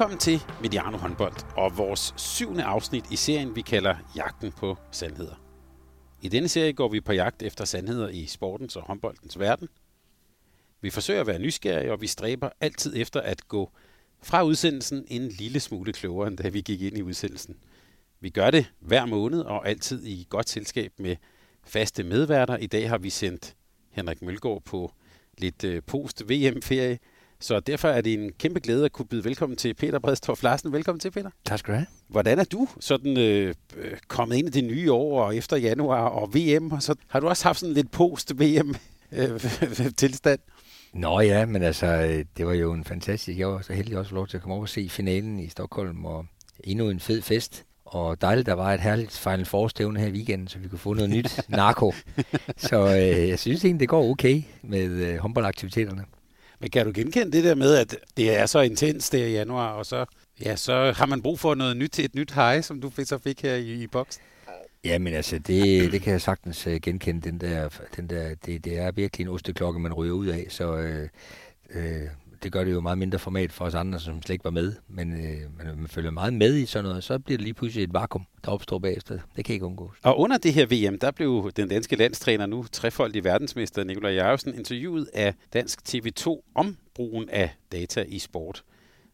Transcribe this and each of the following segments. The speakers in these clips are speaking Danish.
Velkommen til Mediano håndbold og vores syvende afsnit i serien, vi kalder Jagten på Sandheder. I denne serie går vi på jagt efter sandheder i sportens og håndboldens verden. Vi forsøger at være nysgerrige, og vi stræber altid efter at gå fra udsendelsen en lille smule klogere, end da vi gik ind i udsendelsen. Vi gør det hver måned og altid i godt selskab med faste medværter. I dag har vi sendt Henrik Mølgaard på lidt øh, post-VM-ferie, så derfor er det en kæmpe glæde at kunne byde velkommen til Peter Bredstorff Larsen. Velkommen til, Peter. Tak skal du have. Hvordan er du sådan øh, øh kommet ind i det nye år og efter januar og VM? Og så har du også haft sådan lidt post-VM-tilstand? Øh, Nå ja, men altså, det var jo en fantastisk. Jeg var så heldig også lov til at komme over og se finalen i Stockholm, og endnu en fed fest. Og dejligt, der var et herligt Final Four-stævne her i weekenden, så vi kunne få noget nyt narko. Så øh, jeg synes egentlig, det går okay med øh, håndboldaktiviteterne. Men kan du genkende det der med, at det er så intens der i januar, og så, ja, så har man brug for noget nyt, et nyt hej, som du så fik her i, i boksen? Ja, men altså, det, det kan jeg sagtens øh, genkende. Den der, den der, det, det er virkelig en osteklokke, man ryger ud af, så øh, øh, det gør det jo meget mindre format for os andre, som slet ikke var med. Men øh, man, man følger meget med i sådan noget, så bliver det lige pludselig et vakuum, der opstår bagefter. Det kan ikke undgås. Og under det her VM, der blev den danske landstræner, nu trefoldige verdensmester Nikolaj Jarvsen, interviewet af Dansk TV2 om brugen af data i sport.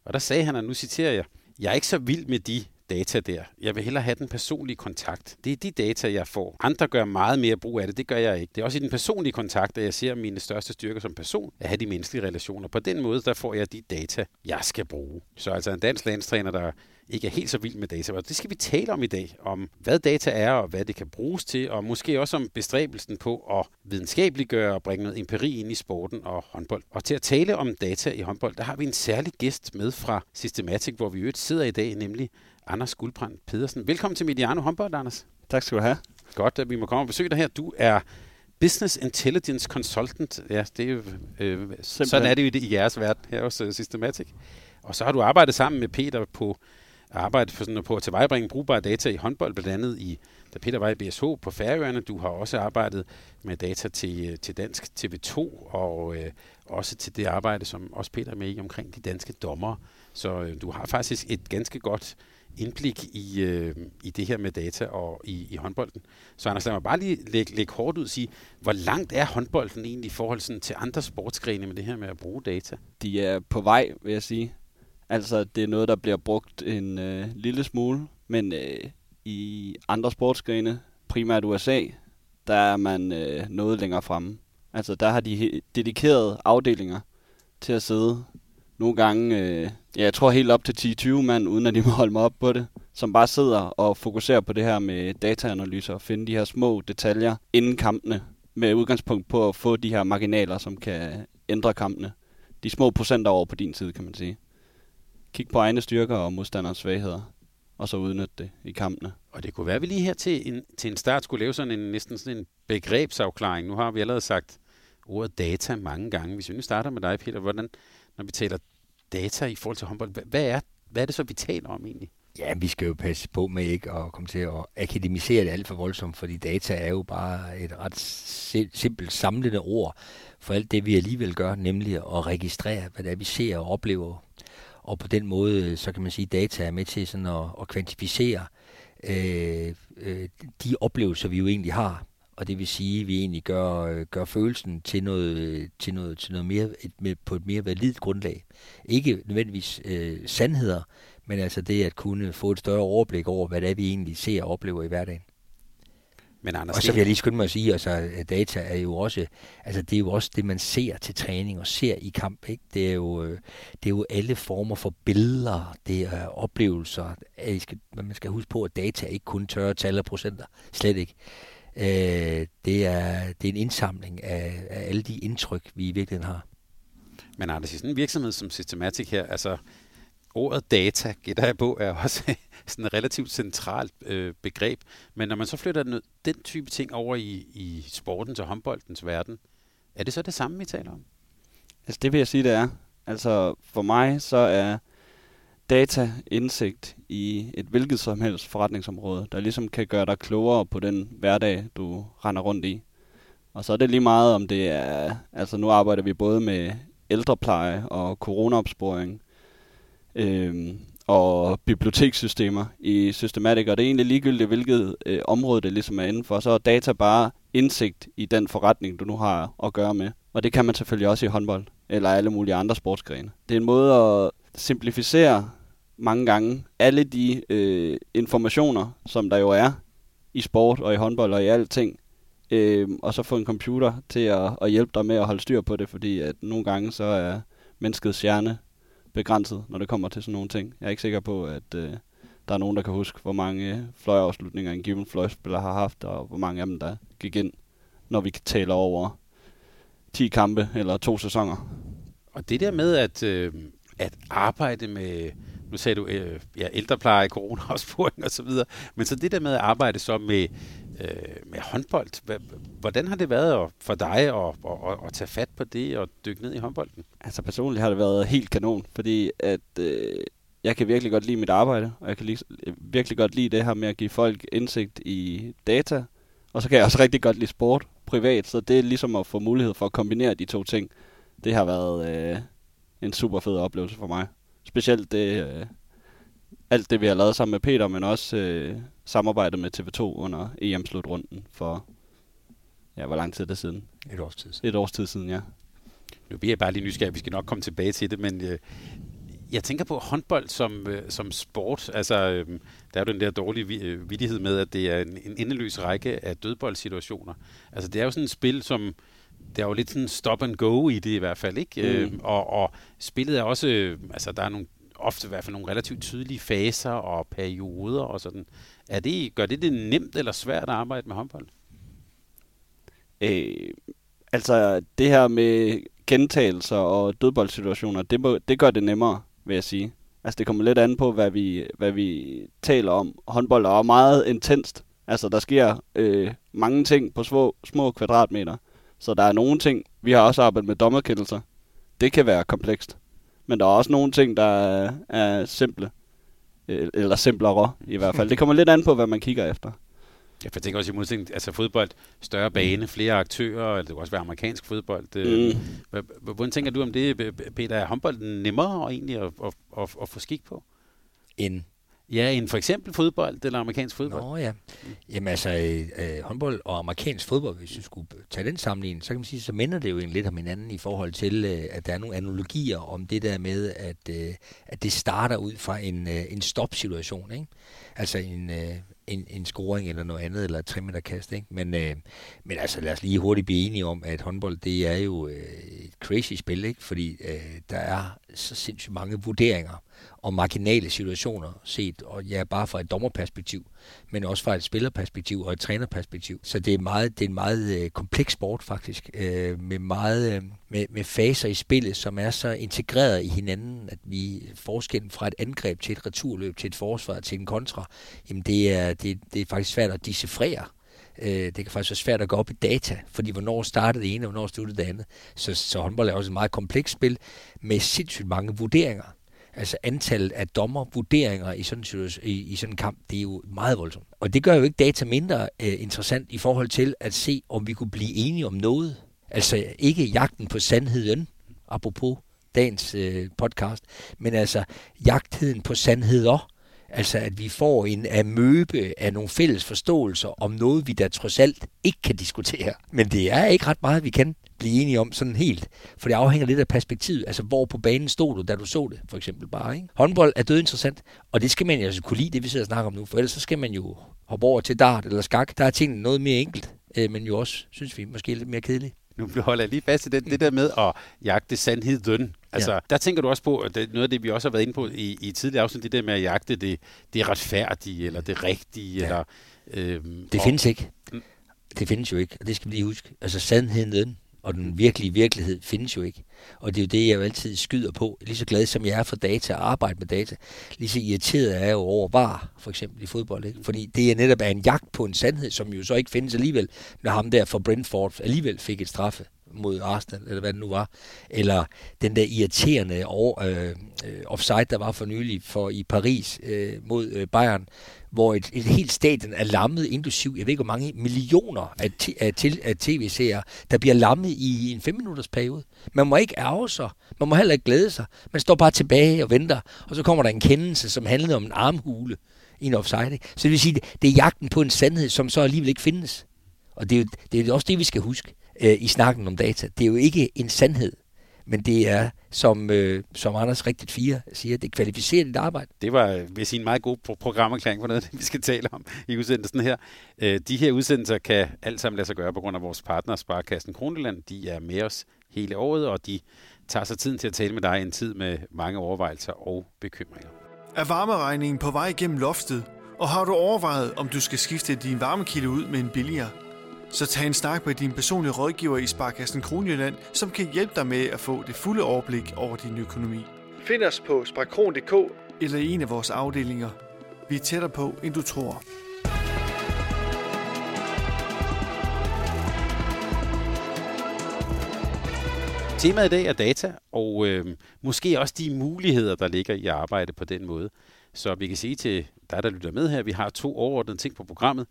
Og der sagde han, og nu citerer jeg, jeg er ikke så vild med de data der. Jeg vil hellere have den personlige kontakt. Det er de data, jeg får. Andre gør meget mere brug af det. Det gør jeg ikke. Det er også i den personlige kontakt, at jeg ser mine største styrker som person, at have de menneskelige relationer. På den måde, der får jeg de data, jeg skal bruge. Så altså en dansk landstræner, der ikke er helt så vild med data. Og det skal vi tale om i dag, om hvad data er og hvad det kan bruges til, og måske også om bestræbelsen på at videnskabeliggøre og bringe noget empiri ind i sporten og håndbold. Og til at tale om data i håndbold, der har vi en særlig gæst med fra Systematic, hvor vi øvrigt sidder i dag, nemlig Anders Guldbrand Pedersen. Velkommen til Mediano Håndbold, Anders. Tak skal du have. Godt, at vi må komme og besøge dig her. Du er Business Intelligence Consultant. Ja, det er jo, øh, sådan er det jo i, det, i jeres verden her hos uh, Systematic. Og så har du arbejdet sammen med Peter på arbejde for sådan, på at tilvejebringe brugbare data i håndbold, blandt andet i, da Peter var i BSH på Færøerne. Du har også arbejdet med data til, øh, til Dansk TV2, og øh, også til det arbejde, som også Peter er med i omkring de danske dommer. Så øh, du har faktisk et ganske godt indblik i, øh, i det her med data og i, i håndbolden. Så Anders, lad mig bare lige lægge, lægge hårdt ud og sige, hvor langt er håndbolden egentlig i forhold sådan, til andre sportsgrene med det her med at bruge data? De er på vej, vil jeg sige. Altså, det er noget, der bliver brugt en øh, lille smule, men øh, i andre sportsgrene, primært USA, der er man øh, noget længere fremme. Altså, der har de dedikerede afdelinger til at sidde nogle gange, øh, ja, jeg tror helt op til 10-20 mand, uden at de må holde mig op på det, som bare sidder og fokuserer på det her med dataanalyser og finde de her små detaljer inden kampene, med udgangspunkt på at få de her marginaler, som kan ændre kampene. De små procenter over på din side, kan man sige. Kig på egne styrker og modstanders svagheder, og så udnytte det i kampene. Og det kunne være, at vi lige her til en, til en start skulle lave sådan en, næsten sådan en begrebsafklaring. Nu har vi allerede sagt ordet data mange gange. Hvis vi nu starter med dig, Peter, hvordan, når vi taler data i forhold til håndbold, hvad er, hvad er det så, vi taler om egentlig? Ja, vi skal jo passe på med ikke at komme til at akademisere det alt for voldsomt, fordi data er jo bare et ret simpelt samlende ord for alt det, vi alligevel gør, nemlig at registrere, hvad det er, vi ser og oplever. Og på den måde, så kan man sige, at data er med til sådan at, at kvantificere øh, øh, de oplevelser, vi jo egentlig har og det vil sige, at vi egentlig gør, gør følelsen til noget, til noget, til noget mere, et, på et mere validt grundlag. Ikke nødvendigvis øh, sandheder, men altså det at kunne få et større overblik over, hvad det er, vi egentlig ser og oplever i hverdagen. Men Anders, og så vil jeg lige skynde mig at sige, altså, at data er jo også, altså det er jo også det, man ser til træning og ser i kamp. Ikke? Det, er jo, øh, det er jo alle former for billeder, det er oplevelser. Man skal huske på, at data ikke kun tørre tal og procenter. Slet ikke. Øh, det, er, det er en indsamling af, af alle de indtryk, vi i virkeligheden har. Men Anders, i sådan en virksomhed som Systematic her, altså ordet data, gætter jeg på, er også sådan et relativt centralt øh, begreb. Men når man så flytter den, den type ting over i, i sportens og håndboldens verden, er det så det samme, vi taler om? Altså det vil jeg sige, det er. Altså for mig så er dataindsigt i et hvilket som helst forretningsområde, der ligesom kan gøre dig klogere på den hverdag, du render rundt i. Og så er det lige meget, om det er, altså nu arbejder vi både med ældrepleje og coronaopsporing, øhm, og bibliotekssystemer i Systematic, og det er egentlig ligegyldigt, hvilket øh, område det ligesom er inden for. Så er data bare indsigt i den forretning, du nu har at gøre med. Og det kan man selvfølgelig også i håndbold, eller alle mulige andre sportsgrene. Det er en måde at simplificere mange gange alle de øh, informationer, som der jo er i sport og i håndbold og i alting, øh, og så få en computer til at, at hjælpe dig med at holde styr på det, fordi at nogle gange så er menneskets hjerne begrænset, når det kommer til sådan nogle ting. Jeg er ikke sikker på, at øh, der er nogen, der kan huske, hvor mange øh, fløjafslutninger en given fløjspiller har haft, og hvor mange af dem, der gik ind, når vi taler over 10 kampe eller to sæsoner. Og det der med at, øh, at arbejde med, nu sagde du, øh, ja, ældrepleje, coronaopsporing og så videre, men så det der med at arbejde så med, øh, med håndbold, hvordan har det været for dig at, at, at, at tage fat på det og dykke ned i håndbolden? Altså personligt har det været helt kanon, fordi at øh, jeg kan virkelig godt lide mit arbejde, og jeg kan lige, virkelig godt lide det her med at give folk indsigt i data, og så kan jeg også rigtig godt lide sport privat, så det er ligesom at få mulighed for at kombinere de to ting. Det har været øh, en super fed oplevelse for mig. Specielt det, øh, alt det, vi har lavet sammen med Peter, men også øh, samarbejdet med TV2 under EM-slutrunden for, ja, hvor lang tid er det siden? Et års tid siden. Et års tid siden, ja. Nu bliver jeg bare lige nysgerrig, vi skal nok komme tilbage til det, men øh, jeg tænker på håndbold som, øh, som sport. Altså, øh, der er jo den der dårlige øh, vidighed med, at det er en, en endeløs række af dødboldsituationer. Altså, det er jo sådan et spil, som der er jo lidt sådan stop and go i det i hvert fald, ikke? Mm. Øh, og, og spillet er også, øh, altså der er nogle, ofte i hvert fald nogle relativt tydelige faser og perioder og sådan. Er det, gør det det nemt eller svært at arbejde med håndbold? Øh, altså det her med gentagelser og dødboldsituationer, det, må, det gør det nemmere, vil jeg sige. Altså det kommer lidt an på, hvad vi, hvad vi taler om. Håndbold er meget intenst. Altså der sker øh, mange ting på små, små kvadratmeter. Så der er nogle ting, vi har også arbejdet med dommerkendelser. Det kan være komplekst. Men der er også nogle ting, der er, er simple. Eller simplere i hvert fald. Det kommer lidt an på, hvad man kigger efter. Ja, for jeg tænker også i modsætning, altså fodbold, større bane, flere aktører, eller det kan også være amerikansk fodbold. Mm. Hvordan tænker du om det, Peter? Er håndbolden nemmere egentlig at, at, at, at få skik på? End Ja, end for eksempel fodbold eller amerikansk fodbold. Nå ja. Jamen altså, øh, øh, håndbold og amerikansk fodbold, hvis vi skulle tage den sammenligning, så kan man sige, så minder det jo egentlig lidt om hinanden i forhold til, øh, at der er nogle analogier om det der med, at, øh, at det starter ud fra en, øh, en stop-situation. Ikke? Altså en, øh, en, en scoring eller noget andet, eller et kast, Ikke? Men, øh, men altså, lad os lige hurtigt blive enige om, at håndbold, det er jo øh, et crazy spil, ikke? fordi øh, der er så sindssygt mange vurderinger og marginale situationer set, og ja, bare fra et dommerperspektiv, men også fra et spillerperspektiv og et trænerperspektiv. Så det er, meget, det er en meget øh, kompleks sport faktisk, øh, med, meget, øh, med, med faser i spillet, som er så integreret i hinanden, at vi forskellen fra et angreb til et returløb, til et forsvar, til en kontra, jamen det er, det, det er faktisk svært at decifrere. Øh, det kan faktisk være svært at gå op i data, fordi hvornår startede det ene, og hvornår sluttede det andet. Så, så håndbold er også et meget komplekst spil med sindssygt mange vurderinger altså antallet af dommervurderinger i sådan, en i, i sådan en kamp, det er jo meget voldsomt. Og det gør jo ikke data mindre øh, interessant i forhold til at se, om vi kunne blive enige om noget. Altså ikke jagten på sandheden, apropos dagens øh, podcast, men altså jagtheden på sandheder. Altså at vi får en amøbe af nogle fælles forståelser om noget, vi da trods alt ikke kan diskutere. Men det er ikke ret meget, vi kan blive enige om sådan helt. For det afhænger lidt af perspektivet. Altså, hvor på banen stod du, da du så det, for eksempel bare. Ikke? Håndbold er død interessant, og det skal man altså kunne lide, det vi sidder og snakker om nu. For ellers så skal man jo hoppe over til dart eller skak. Der er tingene noget mere enkelt, øh, men jo også, synes vi, måske lidt mere kedeligt. Nu holder jeg lige fast i det, det der med at jagte sandheden. Altså, ja. der tænker du også på, at det noget af det, vi også har været inde på i, i tidligere afsnit, det der med at jagte det, det retfærdige, eller det rigtige. Ja. Eller, øhm, det og, findes ikke. Det findes jo ikke, og det skal vi lige huske. Altså sandheden og den virkelige virkelighed findes jo ikke. Og det er jo det, jeg jo altid skyder på. Lige så glad som jeg er for data og arbejde med data, lige så irriteret er jeg jo over var, for eksempel i fodbold. Ikke? Fordi det er netop er en jagt på en sandhed, som jo så ikke findes alligevel, når ham der fra Brentford alligevel fik et straffe mod Arsenal, eller hvad det nu var. Eller den der irriterende over, øh, øh, offside, der var for nylig for i Paris øh, mod øh, Bayern, hvor et, et helt stadion er lammet, inklusiv, jeg ved ikke hvor mange millioner af, af, af tv-serier, der bliver lammet i en 5 minutters periode. Man må ikke ærge sig, man må heller ikke glæde sig. Man står bare tilbage og venter, og så kommer der en kendelse, som handler om en armhule i en offside. Ikke? Så det vil sige, det er jagten på en sandhed, som så alligevel ikke findes. Og det er jo det er også det, vi skal huske øh, i snakken om data. Det er jo ikke en sandhed, men det er, som, øh, som Anders rigtigt fire siger, det kvalificerer dit arbejde. Det var, vil jeg sige, en meget god programerklæring for noget, det, vi skal tale om i udsendelsen her. Øh, de her udsendelser kan alt sammen lade sig gøre på grund af vores partner, Sparkassen Kroneland. De er med os hele året, og de tager sig tiden til at tale med dig i en tid med mange overvejelser og bekymringer. Er varmeregningen på vej igennem loftet, og har du overvejet, om du skal skifte din varmekilde ud med en billigere? Så tag en snak med din personlige rådgiver i Sparkassen Kronjylland, som kan hjælpe dig med at få det fulde overblik over din økonomi. Find os på sparkron.dk eller i en af vores afdelinger. Vi er tættere på, end du tror. Temaet i dag er data, og øh, måske også de muligheder, der ligger i at arbejde på den måde. Så vi kan sige til dig, der lytter med her, at vi har to overordnede ting på programmet.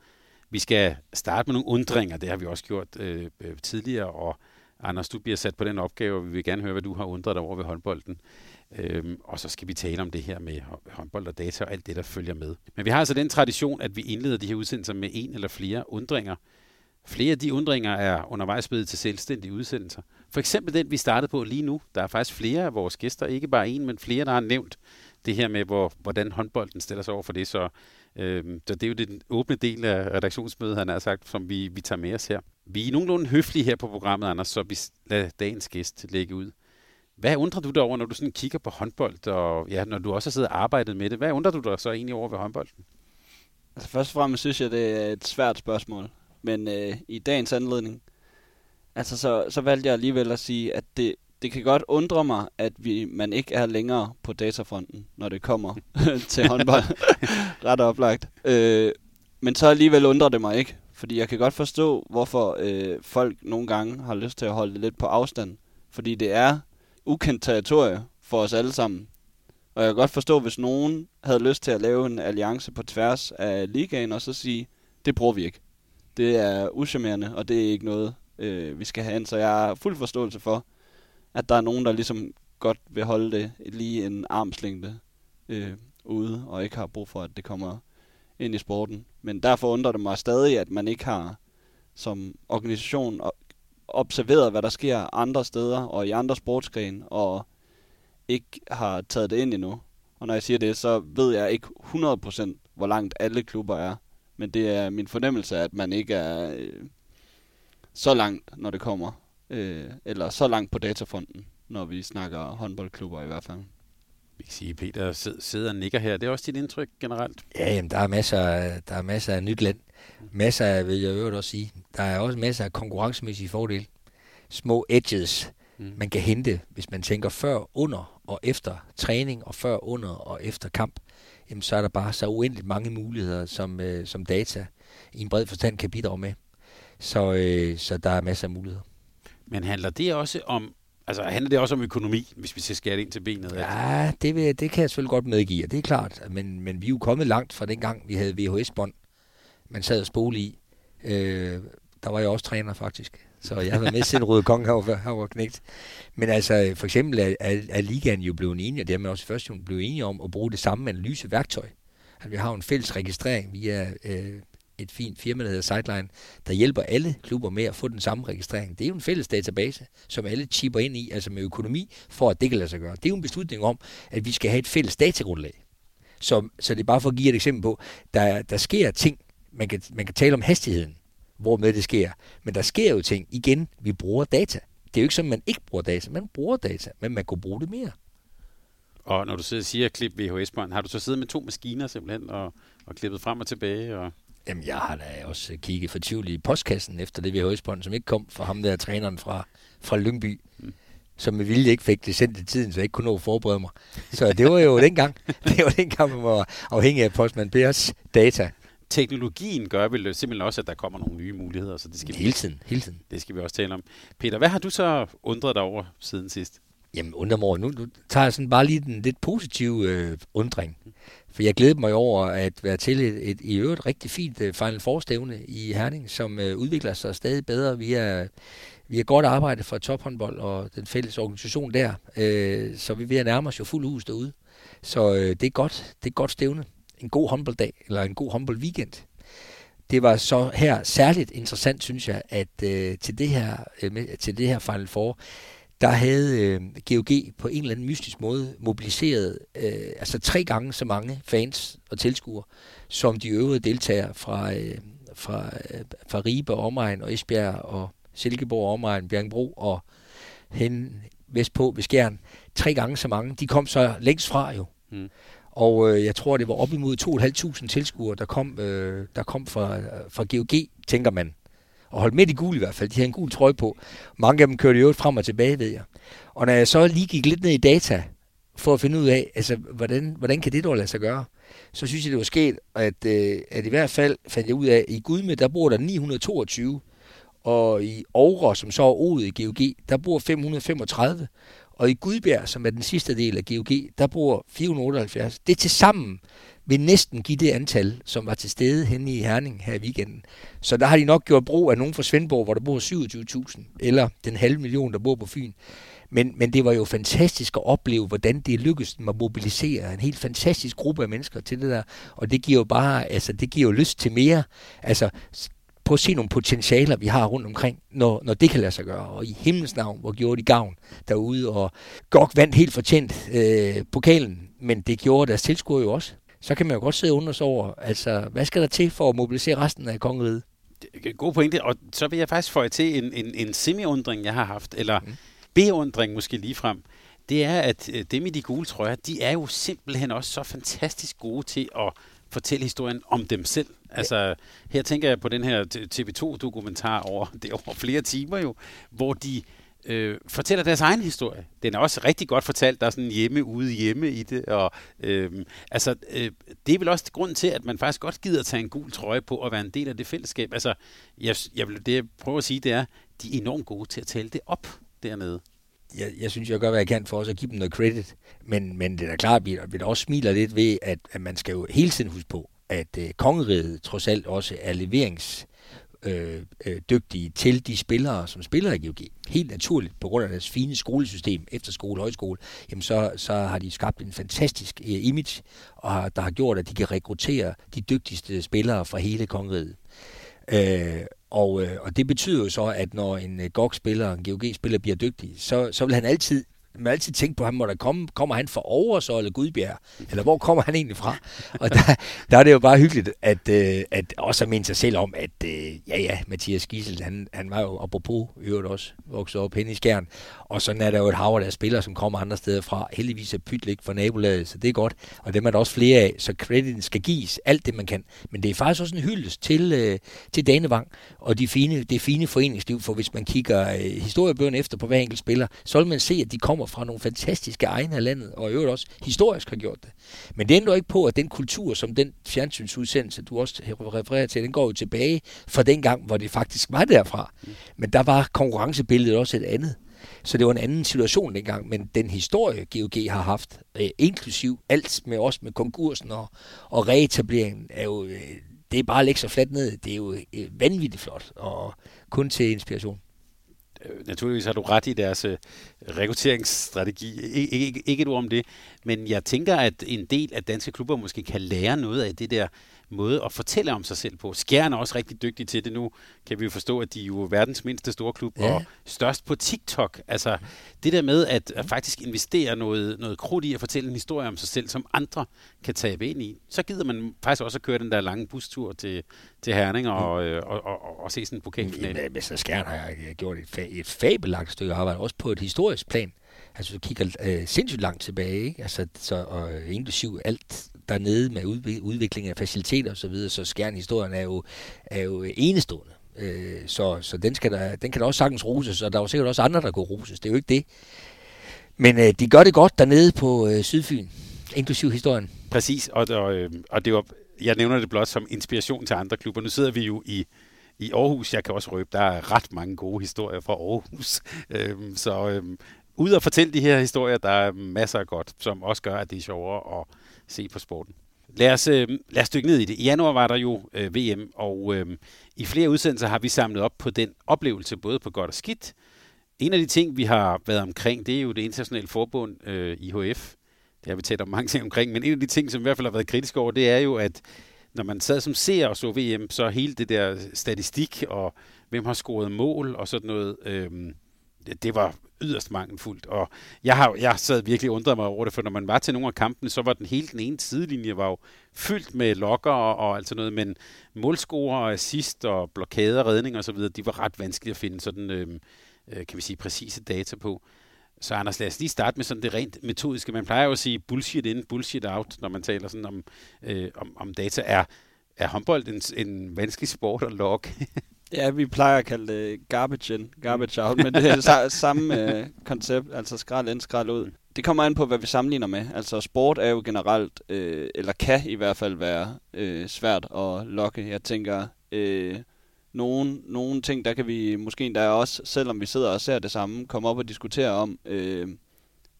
Vi skal starte med nogle undringer, det har vi også gjort øh, øh, tidligere, og Anders, du bliver sat på den opgave, og vi vil gerne høre, hvad du har undret dig over ved håndbolden. Øhm, og så skal vi tale om det her med håndbold og data og alt det, der følger med. Men vi har altså den tradition, at vi indleder de her udsendelser med en eller flere undringer. Flere af de undringer er undervejs blevet til selvstændige udsendelser. For eksempel den, vi startede på lige nu. Der er faktisk flere af vores gæster, ikke bare en, men flere, der har nævnt det her med, hvor, hvordan håndbolden stiller sig over for det. Så øh, så det er jo den åbne del af redaktionsmødet, han har sagt, som vi, vi tager med os her. Vi er nogenlunde høflige her på programmet, Anders, så vi lader dagens gæst lægge ud. Hvad undrer du dig over, når du sådan kigger på håndbold, og ja, når du også har siddet og arbejdet med det? Hvad undrer du dig så egentlig over ved håndbolden? Altså først og fremmest synes jeg, det er et svært spørgsmål. Men øh, i dagens anledning, altså så, så valgte jeg alligevel at sige, at det, det kan godt undre mig, at vi, man ikke er længere på datafronten, når det kommer til håndbold. Ret oplagt. Øh, men så alligevel undrer det mig ikke, fordi jeg kan godt forstå, hvorfor øh, folk nogle gange har lyst til at holde det lidt på afstand. Fordi det er ukendt territorie for os alle sammen. Og jeg kan godt forstå, hvis nogen havde lyst til at lave en alliance på tværs af ligaen, og så sige, det bruger vi ikke. Det er uschammerende, og det er ikke noget, øh, vi skal have ind. Så jeg har fuld forståelse for, at der er nogen, der ligesom godt vil holde det lige en armslængde øh, ude, og ikke har brug for, at det kommer ind i sporten. Men derfor undrer det mig stadig, at man ikke har som organisation observeret, hvad der sker andre steder og i andre sportsgrene, og ikke har taget det ind endnu. Og når jeg siger det, så ved jeg ikke 100% hvor langt alle klubber er. Men det er min fornemmelse, at man ikke er øh, så langt, når det kommer øh, eller så langt på datafonden, når vi snakker håndboldklubber i hvert fald. Vi kan sige, Peter sidder og nikker her. Det er også dit indtryk generelt? Ja, jamen, der er masser, der er masser af nyt land. Masser af, vil jeg øvrigt også sige. Der er også masser af konkurrencemæssige fordele. Små edges, mm. man kan hente, hvis man tænker før, under og efter træning, og før, under og efter kamp. Jamen, så er der bare så uendeligt mange muligheder, som, øh, som data i en bred forstand kan bidrage med. Så, øh, så der er masser af muligheder. Men handler det også om Altså handler det også om økonomi, hvis vi skal skære ind til benet? Ja, det, vil, det kan jeg selvfølgelig godt medgive, det er klart. Men, men vi er jo kommet langt fra den gang, vi havde VHS-bånd, man sad og spole i. Øh, der var jeg også træner faktisk, så jeg har været med til Røde Kong herovre, herovre knægt. Men altså, for eksempel er, er, er ligaen jo blevet enige, og dermed man også først blevet enige om, at bruge det samme analyseværktøj. At vi har en fælles registrering via øh, et fint firma, der hedder Sideline, der hjælper alle klubber med at få den samme registrering. Det er jo en fælles database, som alle chipper ind i, altså med økonomi, for at det kan lade sig gøre. Det er jo en beslutning om, at vi skal have et fælles datagrundlag. Så, så det er bare for at give et eksempel på, der, der sker ting, man kan, man kan tale om hastigheden, hvor med det sker, men der sker jo ting, igen, vi bruger data. Det er jo ikke sådan, man ikke bruger data, man bruger data, men man kunne bruge det mere. Og når du sidder og siger klip VHS-bånd, har du så siddet med to maskiner simpelthen og, og klippet frem og tilbage? Og Jamen, jeg har da også kigget for i postkassen efter det VHS-bånd, som ikke kom fra ham der træneren fra, fra Lyngby. Mm som med vilje ikke fik det sendt i tiden, så jeg ikke kunne nå at forberede mig. Så det var jo dengang, det var dengang, man var afhængig af Postman Bears data. Teknologien gør vel simpelthen også, at der kommer nogle nye muligheder, så det skal hele tiden, hele tiden. Det skal vi også tale om. Peter, hvad har du så undret dig over siden sidst? Jamen, undrer mig over. Nu, nu tager jeg sådan bare lige den lidt positive øh, undring. For jeg glæder mig over at være til et, et i øvrigt rigtig fint uh, Final Four-stævne i Herning, som uh, udvikler sig stadig bedre. via, via vi har godt arbejde fra tophåndbold og den fælles organisation der, uh, så vi er ved at nærme os jo fuld hus derude. Så uh, det er godt. Det er godt stævne. En god håndbolddag, eller en god håndboldweekend. Det var så her særligt interessant, synes jeg, at uh, til, det her, uh, til det her Final Four, der havde øh, GOG på en eller anden mystisk måde mobiliseret øh, altså tre gange så mange fans og tilskuere, som de øvrige deltagere fra, øh, fra, øh, fra Ribe og omegn og Esbjerg og Silkeborg og omegn, Bjergbro og hen vestpå ved Skjern. Tre gange så mange. De kom så længst fra jo. Mm. Og øh, jeg tror, det var op imod 2.500 tilskuere, der kom, øh, der kom fra, fra GOG, tænker man og holdt midt i gul i hvert fald. De havde en gul trøje på. Mange af dem kørte jo frem og tilbage, ved jeg. Og når jeg så lige gik lidt ned i data, for at finde ud af, altså, hvordan, hvordan kan det dog lade sig gøre, så synes jeg, det var sket, at, øh, at i hvert fald fandt jeg ud af, at i Gudme, der bor der 922, og i Aarhus, som så er Odet i GOG, der bor 535, og i Gudbjerg, som er den sidste del af GOG, der bor 478. Det til sammen vil næsten give det antal, som var til stede henne i Herning her i weekenden. Så der har de nok gjort brug af nogen fra Svendborg, hvor der bor 27.000, eller den halve million, der bor på Fyn. Men, men det var jo fantastisk at opleve, hvordan det lykkedes dem at mobilisere en helt fantastisk gruppe af mennesker til det der. Og det giver jo bare, altså det giver jo lyst til mere. Altså på at se nogle potentialer, vi har rundt omkring, når, når det kan lade sig gøre. Og i himlens navn, hvor gjorde de gavn derude, og GOG vandt helt fortjent øh, pokalen, men det gjorde deres tilskuere jo også så kan man jo godt sidde under sig over, altså, hvad skal der til for at mobilisere resten af kongeriget? God pointe, og så vil jeg faktisk få til en, en, en semi-undring, jeg har haft, eller mm. beundring måske lige frem. Det er, at øh, dem i de gule trøjer, de er jo simpelthen også så fantastisk gode til at fortælle historien om dem selv. Altså, her tænker jeg på den her TV2-dokumentar over, det over flere timer jo, hvor de øh, fortæller deres egen historie. Den er også rigtig godt fortalt. Der er sådan hjemme ude hjemme i det. Og, øh, altså, øh, det er vel også grund til, at man faktisk godt gider at tage en gul trøje på og være en del af det fællesskab. Altså, jeg, jeg, det jeg prøver at sige, det er, de er enormt gode til at tale det op dernede. Jeg, jeg synes, jeg gør, hvad jeg kan for også at give dem noget credit. Men, men det er da klart, at vi, vi også smiler lidt ved, at, at man skal jo hele tiden huske på, at øh, kongeriget trods alt også er leverings øh, øh, dygtige til de spillere, som spiller i GOG. Helt naturligt, på grund af deres fine skolesystem, efterskole, højskole, jamen så, så har de skabt en fantastisk øh, image, og har, der har gjort, at de kan rekruttere de dygtigste spillere fra hele kongeriget. Øh, og, øh, og det betyder jo så, at når en øh, GOG-spiller, en GOG-spiller bliver dygtig, så, så vil han altid man altid tænkt på, ham, må der komme, kommer han fra over så, eller Gudbjerg? Eller hvor kommer han egentlig fra? Og der, der er det jo bare hyggeligt, at, øh, at også at minde sig selv om, at øh, ja ja, Mathias Gissel, han, han var jo apropos øvrigt også vokset op hen i Skjern. Og sådan er der jo et hav af spillere, som kommer andre steder fra. Heldigvis er Pytlik fra nabolaget, så det er godt. Og dem er der også flere af, så krediten skal gives alt det, man kan. Men det er faktisk også en hyldest til, øh, til Danevang og de fine, det fine foreningsliv, for hvis man kigger øh, historiebøgerne efter på hver enkelt spiller, så vil man se, at de kommer fra nogle fantastiske egne af landet, og i øvrigt også historisk har gjort det. Men det ændrer ikke på, at den kultur, som den fjernsynsudsendelse, du også refererer til, den går jo tilbage fra den gang, hvor det faktisk var derfra. Men der var konkurrencebilledet også et andet. Så det var en anden situation dengang, men den historie, GOG har haft, øh, inklusiv alt med os med konkursen og, og reetableringen, er jo, øh, det er bare at lægge sig fladt ned. Det er jo øh, vanvittigt flot, og kun til inspiration. Øh, naturligvis har du ret i deres øh, rekrutteringsstrategi. Ik- ikke, ikke et ord om det. Men jeg tænker, at en del af danske klubber måske kan lære noget af det der måde at fortælle om sig selv på. Skjern er også rigtig dygtig til det nu. Kan vi jo forstå, at de er jo verdens mindste store klub ja. og størst på TikTok. Altså det der med at, at faktisk investere noget, noget krudt i at fortælle en historie om sig selv, som andre kan tabe ind i. Så gider man faktisk også at køre den der lange bustur til, til Herning og, mm. og, og, og, og se sådan en pokalfinale. Men så Skjern har jeg gjort et, fa- et fabelagt stykke arbejde, også på et historisk plan. Altså, du kigger øh, sindssygt langt tilbage, ikke? Altså, så, og inklusiv alt dernede med udvikling af faciliteter osv., så, videre, så Skjern-historien er jo, er jo enestående. Øh, så så den, skal der, den kan da også sagtens roses, og der er jo sikkert også andre, der kunne roses. Det er jo ikke det. Men øh, de gør det godt dernede på øh, Sydfyn, inklusiv historien. Præcis, og, og, øh, og det var, jeg nævner det blot som inspiration til andre klubber. Nu sidder vi jo i, i Aarhus. Jeg kan også røbe, der er ret mange gode historier fra Aarhus. Øhm, så øhm, ud og fortælle de her historier, der er masser af godt, som også gør, at det er sjovere at se på sporten. Lad os, øh, lad os dykke ned i det. I januar var der jo øh, VM, og øh, i flere udsendelser har vi samlet op på den oplevelse, både på godt og skidt. En af de ting, vi har været omkring, det er jo det internationale forbund øh, IHF. Det har vi talt om mange ting omkring, men en af de ting, som i hvert fald har været kritisk over, det er jo, at når man sad som ser og så VM, så hele det der statistik og hvem har scoret mål og sådan noget, øh, det var yderst mangelfuldt. Og jeg har jeg sad virkelig undret mig over det, for når man var til nogle af kampene, så var den hele den ene sidelinje var jo fyldt med lokker og, og alt sådan noget, men målscorer og assist og blokader, redning og så videre, de var ret vanskelige at finde sådan, øhm, øh, kan vi sige, præcise data på. Så Anders, lad os lige starte med sådan det rent metodiske. Man plejer jo at sige bullshit in, bullshit out, når man taler sådan om, øh, om, om data. Er, er håndbold en, en vanskelig sport at logge? Ja, vi plejer at kalde det garbage in, garbage out, men det er samme øh, koncept, altså skrald ind, skrald ud. Det kommer an på, hvad vi sammenligner med. Altså sport er jo generelt, øh, eller kan i hvert fald være øh, svært at lokke. Jeg tænker, øh, nogle, nogle ting, der kan vi måske endda også, selvom vi sidder og ser det samme, komme op og diskutere om, øh,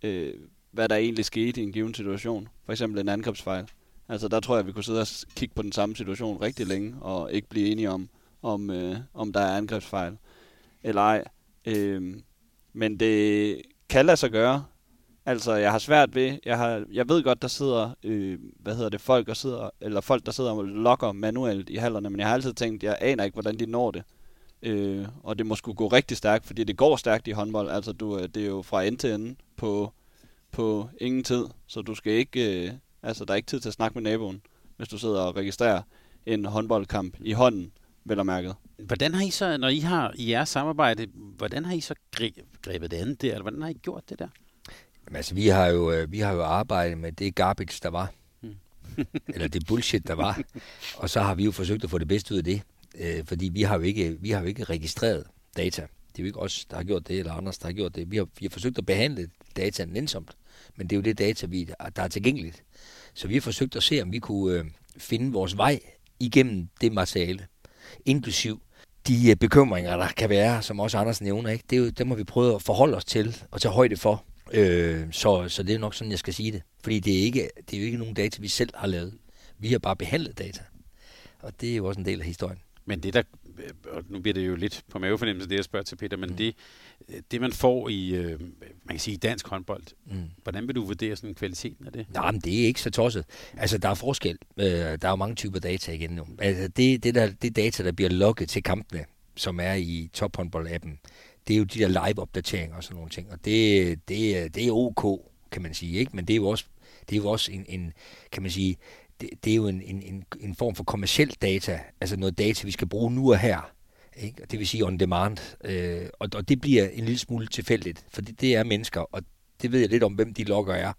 øh, hvad der egentlig skete i en given situation. For eksempel en angrebsfejl. Altså der tror jeg, vi kunne sidde og kigge på den samme situation rigtig længe, og ikke blive enige om, om, øh, om der er angrebsfejl eller ej. Øh, men det kan lade sig gøre. Altså, jeg har svært ved, jeg, har, jeg ved godt, der sidder, øh, hvad hedder det, folk, der sidder, eller folk, der sidder og logger manuelt i hallerne, men jeg har altid tænkt, jeg aner ikke, hvordan de når det. Øh, og det må skulle gå rigtig stærkt, fordi det går stærkt i håndbold. Altså, du, øh, det er jo fra ende til ende på, på ingen tid, så du skal ikke, øh, altså, der er ikke tid til at snakke med naboen, hvis du sidder og registrerer en håndboldkamp i hånden vel og mærket. Hvordan har I så, når I har i jeres samarbejde, hvordan har I så grebet det andet der, eller hvordan har I gjort det der? Jamen, altså, vi har, jo, øh, vi har jo arbejdet med det garbage, der var. Hmm. eller det bullshit, der var. Og så har vi jo forsøgt at få det bedste ud af det. Øh, fordi vi har, jo ikke, vi har jo ikke registreret data. Det er jo ikke os, der har gjort det, eller Anders, der har gjort det. Vi har, vi har forsøgt at behandle data nænsomt. Men det er jo det data, vi, der er tilgængeligt. Så vi har forsøgt at se, om vi kunne øh, finde vores vej igennem det materiale inklusiv de øh, bekymringer, der kan være, som også Anders nævner, ikke? Det, er jo, det må vi prøve at forholde os til og tage højde for. Øh, så, så det er nok sådan, jeg skal sige det. Fordi det er, ikke, det er jo ikke nogen data, vi selv har lavet. Vi har bare behandlet data. Og det er jo også en del af historien. Men det der, og nu bliver det jo lidt på mavefornemmelse, det jeg spørger til Peter, men mm. det, det man får i, øh, man kan sige, dansk håndbold, mm. hvordan vil du vurdere sådan kvaliteten af det? Nej, men det er ikke så tosset. Altså, der er forskel. Øh, der er jo mange typer data igen nu. Altså, det, det, der, det data, der bliver logget til kampene, som er i tophåndbold-appen, det er jo de der live-opdateringer og sådan nogle ting. Og det, det, det er ok, kan man sige, ikke? Men det er jo også, det er jo også en, en kan man sige, det, det er jo en, en, en form for kommersiel data, altså noget data, vi skal bruge nu og her. Ikke? Det vil sige on demand. Øh, og, og det bliver en lille smule tilfældigt, for det, det er mennesker, og det ved jeg lidt om, hvem de logger er.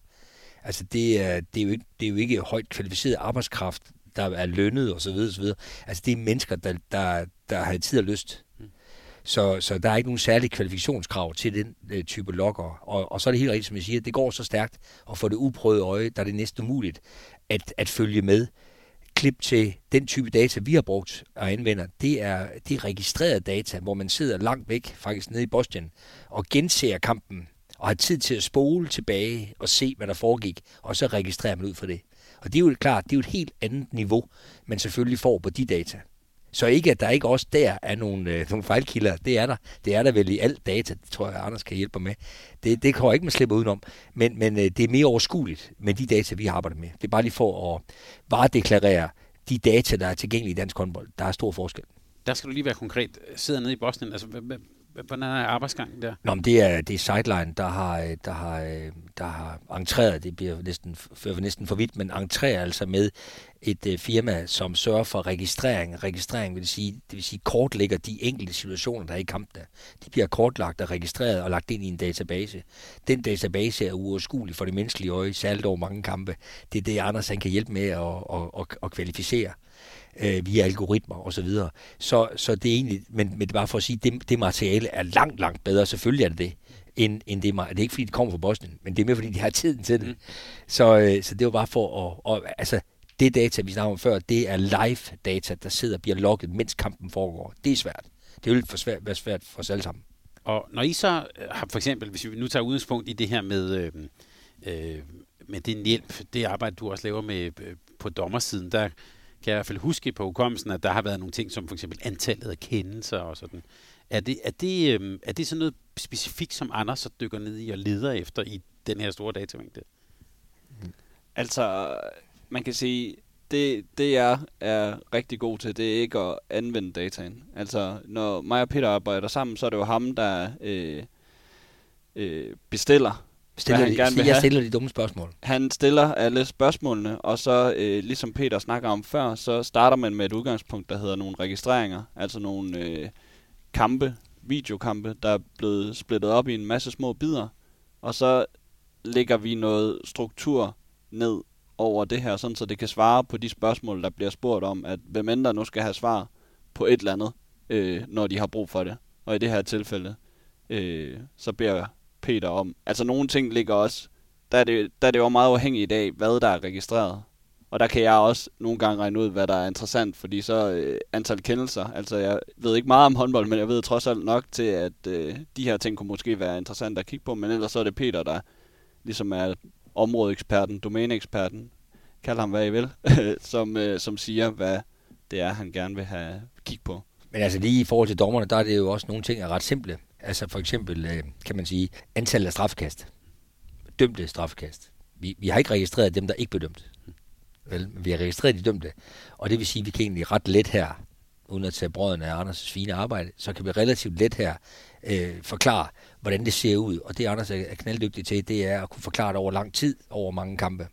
Altså det er, det er, jo, ikke, det er jo ikke højt kvalificeret arbejdskraft, der er lønnet osv. osv. Altså det er mennesker, der, der, der har tid og lyst. Så, så der er ikke nogen særlige kvalifikationskrav til den øh, type logger. Og, og så er det helt rigtigt, som jeg siger, det går så stærkt, og for det uprøvede øje, der er det næsten umuligt at, at følge med. Klip til den type data, vi har brugt og anvender, det er, det er registreret data, hvor man sidder langt væk, faktisk nede i Boston, og genser kampen, og har tid til at spole tilbage og se, hvad der foregik, og så registrerer man ud for det. Og det er jo klart, det er jo et helt andet niveau, man selvfølgelig får på de data. Så ikke, at der ikke også der er nogle, øh, nogle fejlkilder. Det er der. Det er der vel i alt data. Det tror jeg, Anders kan hjælpe mig med. Det, det kommer ikke, man slipper udenom. Men, men øh, det er mere overskueligt med de data, vi har med. Det er bare lige for at varedeklarere de data, der er tilgængelige i dansk håndbold. Der er stor forskel. Der skal du lige være konkret. Sidder nede i Bosnien, altså Hvordan er arbejdsgangen der? Nå, men det er, det er Sideline, der har, øh, der har, øh, der har entreret, det bliver næsten, for, næsten for vidt, men entrerer altså med et øh, firma, som sørger for registrering. Registrering vil sige, det vil sige kortlægger de enkelte situationer, der er i kampene. De bliver kortlagt og registreret og lagt ind i en database. Den database er uoverskuelig for det menneskelige øje, særligt over mange kampe. Det er det, Anders han kan hjælpe med at, at, at, at kvalificere øh, via algoritmer osv. Så, videre. så så det er egentlig, men, men det er bare for at sige, det, det materiale er langt, langt bedre. Selvfølgelig er det det end, end det, det er ikke fordi, det kommer fra Bosnien, men det er mere fordi, de har tiden til det. Mm. Så, øh, så det var bare for at, og, altså, det data, vi snakkede om før, det er live data, der sidder og bliver logget, mens kampen foregår. Det er svært. Det vil for svært, være svært for os alle sammen. Og når I så øh, har for eksempel, hvis vi nu tager udgangspunkt i det her med, øh, øh, med din hjælp, det arbejde, du også laver med øh, på dommersiden, der kan jeg i hvert fald huske på hukommelsen, at der har været nogle ting som for eksempel antallet af kendelser og sådan. Er det, er det, øh, er det sådan noget specifikt, som Anders så dykker ned i og leder efter i den her store datamængde? Altså, man kan sige, det, det jeg er rigtig god til, det er ikke at anvende dataen. Altså, når mig og Peter arbejder sammen, så er det jo ham, der øh, øh, bestiller, stiller han de, gerne vil jeg have. stiller de dumme spørgsmål. Han stiller alle spørgsmålene, og så, øh, ligesom Peter snakker om før, så starter man med et udgangspunkt, der hedder nogle registreringer, altså nogle øh, kampe, videokampe, der er blevet splittet op i en masse små bidder, og så lægger vi noget struktur ned over det her, sådan så det kan svare på de spørgsmål, der bliver spurgt om, at hvem end der nu skal have svar på et eller andet, øh, når de har brug for det. Og i det her tilfælde, øh, så beder Peter om, altså nogle ting ligger også, der er det, der er det jo meget afhængigt af, hvad der er registreret. Og der kan jeg også nogle gange regne ud, hvad der er interessant, fordi så øh, antal kendelser, altså jeg ved ikke meget om håndbold, men jeg ved trods alt nok til, at øh, de her ting kunne måske være interessant at kigge på, men ellers så er det Peter, der ligesom er områdeeksperten, domæneeksperten, kald ham hvad I vil, som, øh, som siger, hvad det er, han gerne vil have kig på. Men altså lige i forhold til dommerne, der er det jo også nogle ting, der er ret simple. Altså for eksempel, øh, kan man sige, antallet af strafkast. Dømte strafkast. Vi, vi har ikke registreret dem, der ikke blev dømt. Vel, men vi har registreret de dømte. Og det vil sige, at vi kan egentlig ret let her, uden at tage brøden af Anders' fine arbejde, så kan vi relativt let her øh, forklare, hvordan det ser ud. Og det Anders er knalddygtig til, det er at kunne forklare det over lang tid, over mange kampe.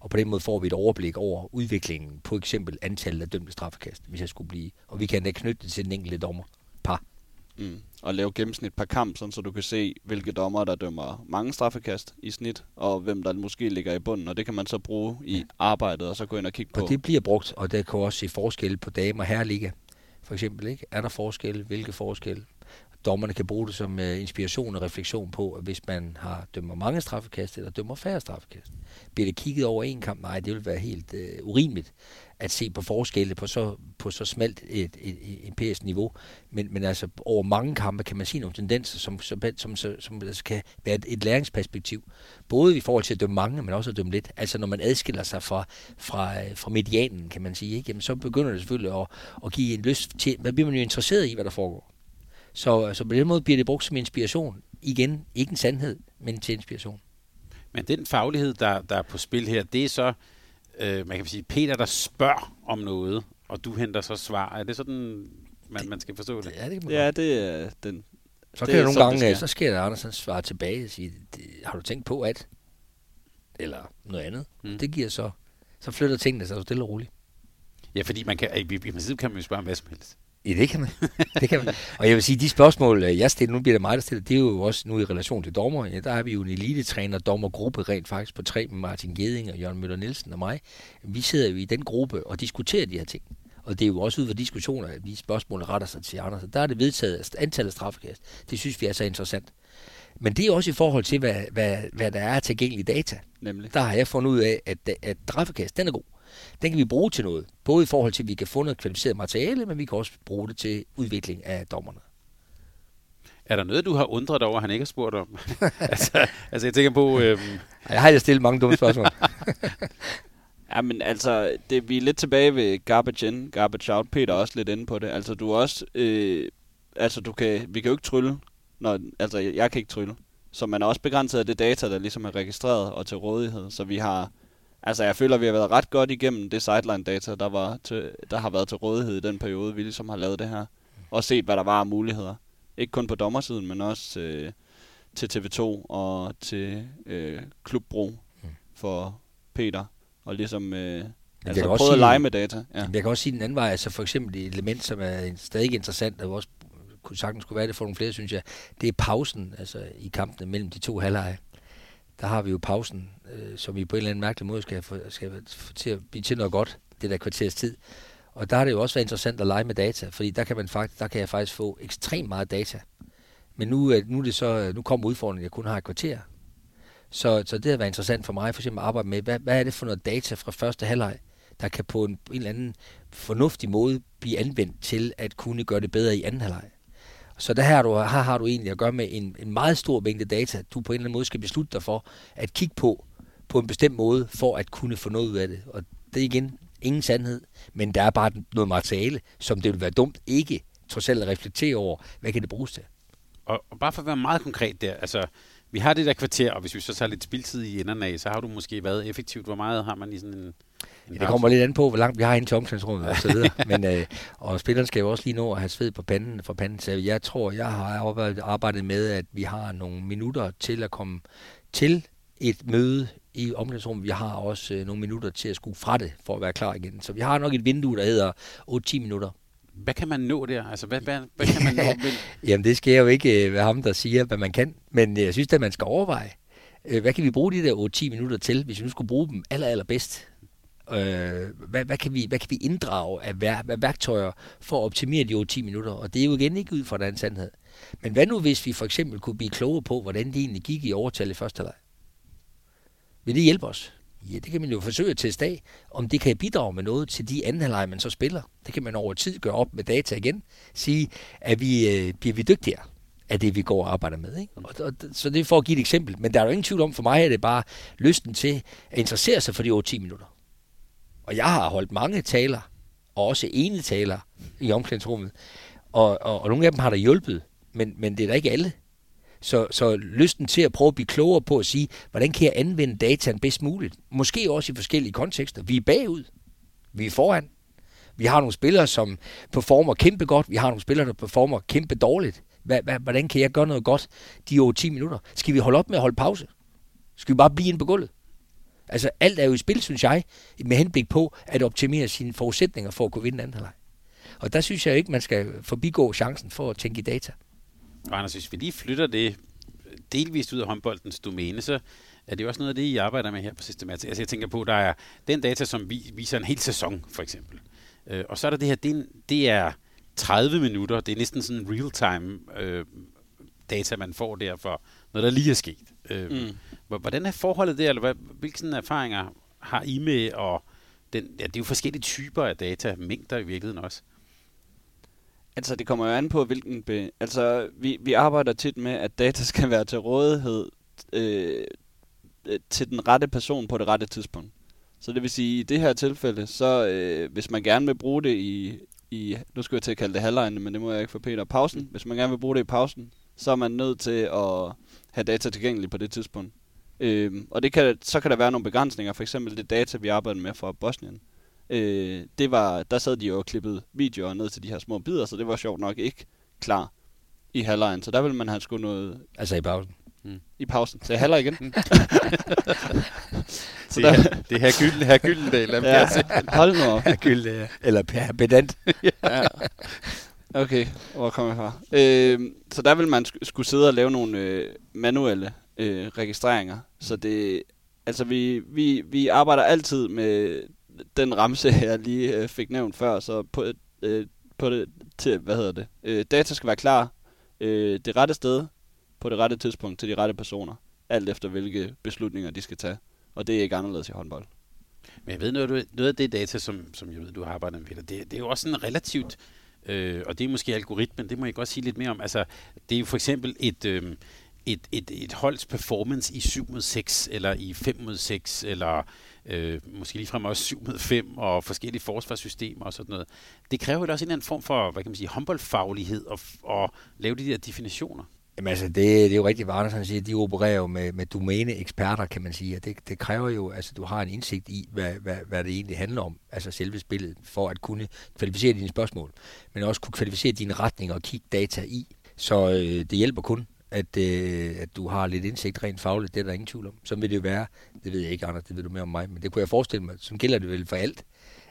Og på den måde får vi et overblik over udviklingen på eksempel antallet af dømte straffekast, hvis jeg skulle blive. Og vi kan da knytte det til den enkelte dommer. Mm. Og lave gennemsnit per kamp, sådan så du kan se, hvilke dommer, der dømmer mange straffekast i snit, og hvem der måske ligger i bunden. Og det kan man så bruge i arbejdet, og så gå ind og kigge på. Og det bliver brugt, og der kan også se forskel på dame- og herreliga. For eksempel, ikke? Er der forskel? Hvilke forskel? Dommerne kan bruge det som uh, inspiration og refleksion på, at hvis man har dømmer mange straffekast, eller dømmer færre straffekast. Bliver det kigget over en kamp? Nej, det vil være helt uh, urimeligt at se på forskelle på så, på så smalt et, et, et empirisk niveau. Men, men altså over mange kampe kan man se nogle tendenser, som, som, som, som, som altså kan være et, et læringsperspektiv. Både i forhold til at dømme mange, men også at dømme lidt. Altså når man adskiller sig fra, fra, fra medianen, kan man sige, ikke? Jamen, så begynder det selvfølgelig at, at give en lyst til, hvad bliver man jo interesseret i, hvad der foregår. Så, så på den måde bliver det brugt som inspiration. Igen, ikke en sandhed, men til inspiration. Men den faglighed, der, der er på spil her, det er så, øh, man kan sige, Peter, der spørger om noget, og du henter så svar. Er det sådan, man, man skal forstå det? Ja, det kan man Ja, godt. det er den. Så det kan er der nogle det gange, sker. så sker der, Anders han svarer tilbage og siger, "Det- har du tænkt på at? Eller noget andet. Mm. Mm. Det giver så, så flytter tingene sig stille og roligt. Ja, fordi man kan, i, i princippet kan man jo spørge om hvad som helst. Ja, det kan man. det kan man. Og jeg vil sige, de spørgsmål, øh, jeg stiller, nu bliver det mig, der stiller, det er jo også nu i relation til dommer. Ja, der har vi jo en elitetræner dommergruppe rent faktisk på tre med Martin Geding og Jørgen Møller Nielsen og mig. Vi sidder jo i den gruppe og diskuterer de her ting. Og det er jo også ud fra diskussioner, at de spørgsmål retter sig til andre. Så der er det vedtaget at antallet af straffekast. Det synes vi er så interessant. Men det er også i forhold til, hvad, hvad, hvad der er tilgængelige data. Nemlig. Der har jeg fundet ud af, at, at straffekast, den er god. Den kan vi bruge til noget. Både i forhold til, at vi kan få noget kvalificeret materiale, men vi kan også bruge det til udvikling af dommerne. Er der noget, du har undret over, han ikke har spurgt om? altså, altså, jeg tænker på... Øhm, Jeg har ellers stillet mange dumme spørgsmål. Ja, men altså, det, vi er lidt tilbage ved garbage in, garbage out. Peter er også lidt inde på det. Altså, du også... Øh, altså, du kan, vi kan jo ikke trylle. Når, altså, jeg kan ikke trylle. Så man er også begrænset af det data, der ligesom er registreret og til rådighed. Så vi har... Altså, jeg føler, vi har været ret godt igennem det sideline-data, der, var til, der har været til rådighed i den periode, vi ligesom har lavet det her. Og set, hvad der var af muligheder. Ikke kun på dommersiden, men også øh, til TV2 og til øh, Klubbro for Peter og ligesom øh, Men Altså jeg kan at lege med data. Ja. Jeg kan også sige den anden vej, altså for eksempel et element, som er stadig interessant, og også kunne sagtens kunne være det for nogle flere, synes jeg, det er pausen, altså i kampene mellem de to halvleje. Der har vi jo pausen, øh, som vi på en eller anden mærkelig måde skal få, skal få til at blive til noget godt, det der kvarters tid. Og der har det jo også været interessant at lege med data, fordi der kan, man faktisk, der kan jeg faktisk få ekstremt meget data. Men nu, nu, er det så, nu kommer udfordringen, at jeg kun har et kvarter. Så, så det har været interessant for mig for eksempel at arbejde med, hvad, hvad er det for noget data fra første halvleg, der kan på en, en eller anden fornuftig måde blive anvendt til at kunne gøre det bedre i anden halvleg. Så der her, du, her har du egentlig at gøre med en, en meget stor mængde data, du på en eller anden måde skal beslutte dig for at kigge på, på en bestemt måde, for at kunne få noget ud af det. Og det er igen ingen sandhed, men der er bare noget materiale, som det vil være dumt ikke trods alt at reflektere over, hvad kan det bruges til. Og, og bare for at være meget konkret der, altså, vi har det der kvarter, og hvis vi så tager lidt spildtid i enderne af, så har du måske været effektivt. Hvor meget har man i sådan en det kommer lidt an på, hvor langt vi har ind til omklædningsrummet og så videre. Men, øh, og spilleren skal jo også lige nå at have sved på panden for panden. Så jeg tror, jeg har arbejdet, med, at vi har nogle minutter til at komme til et møde i omklædningsrummet. Vi har også øh, nogle minutter til at skue fra det, for at være klar igen. Så vi har nok et vindue, der hedder 8-10 minutter. Hvad kan man nå der? Altså, hvad, hvad, hvad kan man nå? Jamen, det skal jeg jo ikke øh, være ham, der siger, hvad man kan. Men jeg synes, at man skal overveje, øh, hvad kan vi bruge de der 8-10 minutter til, hvis vi nu skulle bruge dem aller, allerbedst? Øh, hvad, hvad, kan vi, hvad kan vi inddrage af, vær, af værktøjer for at optimere de 8-10 minutter? Og det er jo igen ikke ud fra den sandhed. Men hvad nu, hvis vi for eksempel kunne blive klogere på, hvordan det egentlig gik i overtal i første halvleg? Vil det hjælpe os? Ja, det kan man jo forsøge at teste af, om det kan bidrage med noget til de anden halvleg, man så spiller. Det kan man over tid gøre op med data igen. Sige, at vi, øh, bliver vi dygtigere af det, vi går og arbejder med. Ikke? Og, og, så det er for at give et eksempel. Men der er jo ingen tvivl om, for mig er det bare lysten til at interessere sig for de 8-10 minutter. Og jeg har holdt mange taler, og også ene taler i omklædningsrummet. Og, og, og nogle af dem har der hjulpet, men, men det er da ikke alle. Så, så lysten til at prøve at blive klogere på at sige, hvordan kan jeg anvende dataen bedst muligt? Måske også i forskellige kontekster. Vi er bagud. Vi er foran. Vi har nogle spillere, som performer kæmpe godt. Vi har nogle spillere, der performer kæmpe dårligt. Hvad, hvad, hvordan kan jeg gøre noget godt de over 10 minutter? Skal vi holde op med at holde pause? Skal vi bare blive inde på gulvet? Altså alt er jo i spil, synes jeg, med henblik på at optimere sine forudsætninger for at kunne vinde anden halvleg. Og der synes jeg ikke, man skal forbigå chancen for at tænke i data. Og Anders, hvis vi lige flytter det delvist ud af håndboldens domæne, så er det jo også noget af det, I arbejder med her på Systematic. Altså jeg tænker på, der er den data, som vi, viser en hel sæson, for eksempel. Øh, og så er der det her, er, det er 30 minutter, det er næsten sådan real-time øh, data, man får der for noget, der lige er sket. Øh, Mm. Hvordan er forholdet der, eller hvad, hvilke sådan erfaringer har I med, og den, ja, det er jo forskellige typer af data, mængder i virkeligheden også. Altså, det kommer jo an på, hvilken... Be- altså, vi, vi arbejder tit med, at data skal være til rådighed øh, øh, til den rette person på det rette tidspunkt. Så det vil sige, i det her tilfælde, så øh, hvis man gerne vil bruge det i, i... Nu skal jeg til at kalde det halvlejende, men det må jeg ikke for Peter. Pausen. Hvis man gerne vil bruge det i pausen, så er man nødt til at have data tilgængeligt på det tidspunkt. Øh, og det kan, så kan der være nogle begrænsninger. For eksempel det data, vi arbejder med fra Bosnien. Øh, det var, der sad de jo og klippede videoer ned til de her små bidder, så det var sjovt nok ikke klar i halvlejen. Så der ville man have sgu noget Altså i pausen. i pausen. Så jeg halver igen. Så det, er, det er her gylden, her gyldendal. ja, hold nu op. Herkyld, øh, eller per pedant. Ja. Okay, hvor kommer jeg fra? Øh, så der vil man sk- skulle sidde og lave nogle øh, manuelle øh, registreringer. Så det, altså vi, vi, vi arbejder altid med den ramse, jeg lige øh, fik nævnt før. Så på, øh, på det, til, hvad hedder det? Øh, data skal være klar øh, det rette sted, på det rette tidspunkt til de rette personer. Alt efter hvilke beslutninger de skal tage. Og det er ikke anderledes i håndbold. Men jeg ved, noget, noget af det data, som, som jeg ved, du har arbejdet med, Peter, det, det er jo også sådan relativt, øh, og det er måske algoritmen, det må jeg godt sige lidt mere om. Altså, det er jo for eksempel et, øh, et, et, et holds performance i 7 mod 6, eller i 5 mod 6, eller øh, måske ligefrem også 7 mod 5, og forskellige forsvarssystemer og sådan noget. Det kræver jo også en eller anden form for, hvad kan man sige, håndboldfaglighed og, og lave de der definitioner. Jamen altså, det, det er jo rigtigt, hvad Andersen siger, de opererer jo med, med domæne-eksperter, kan man sige, og det, det kræver jo, altså du har en indsigt i, hvad, hvad, hvad det egentlig handler om, altså selve spillet, for at kunne kvalificere dine spørgsmål, men også kunne kvalificere dine retninger og kigge data i. Så øh, det hjælper kun, at, øh, at du har lidt indsigt rent fagligt, det er der ingen tvivl om. Så vil det jo være, det ved jeg ikke, Anders, det ved du mere om mig, men det kunne jeg forestille mig, som gælder det vel for alt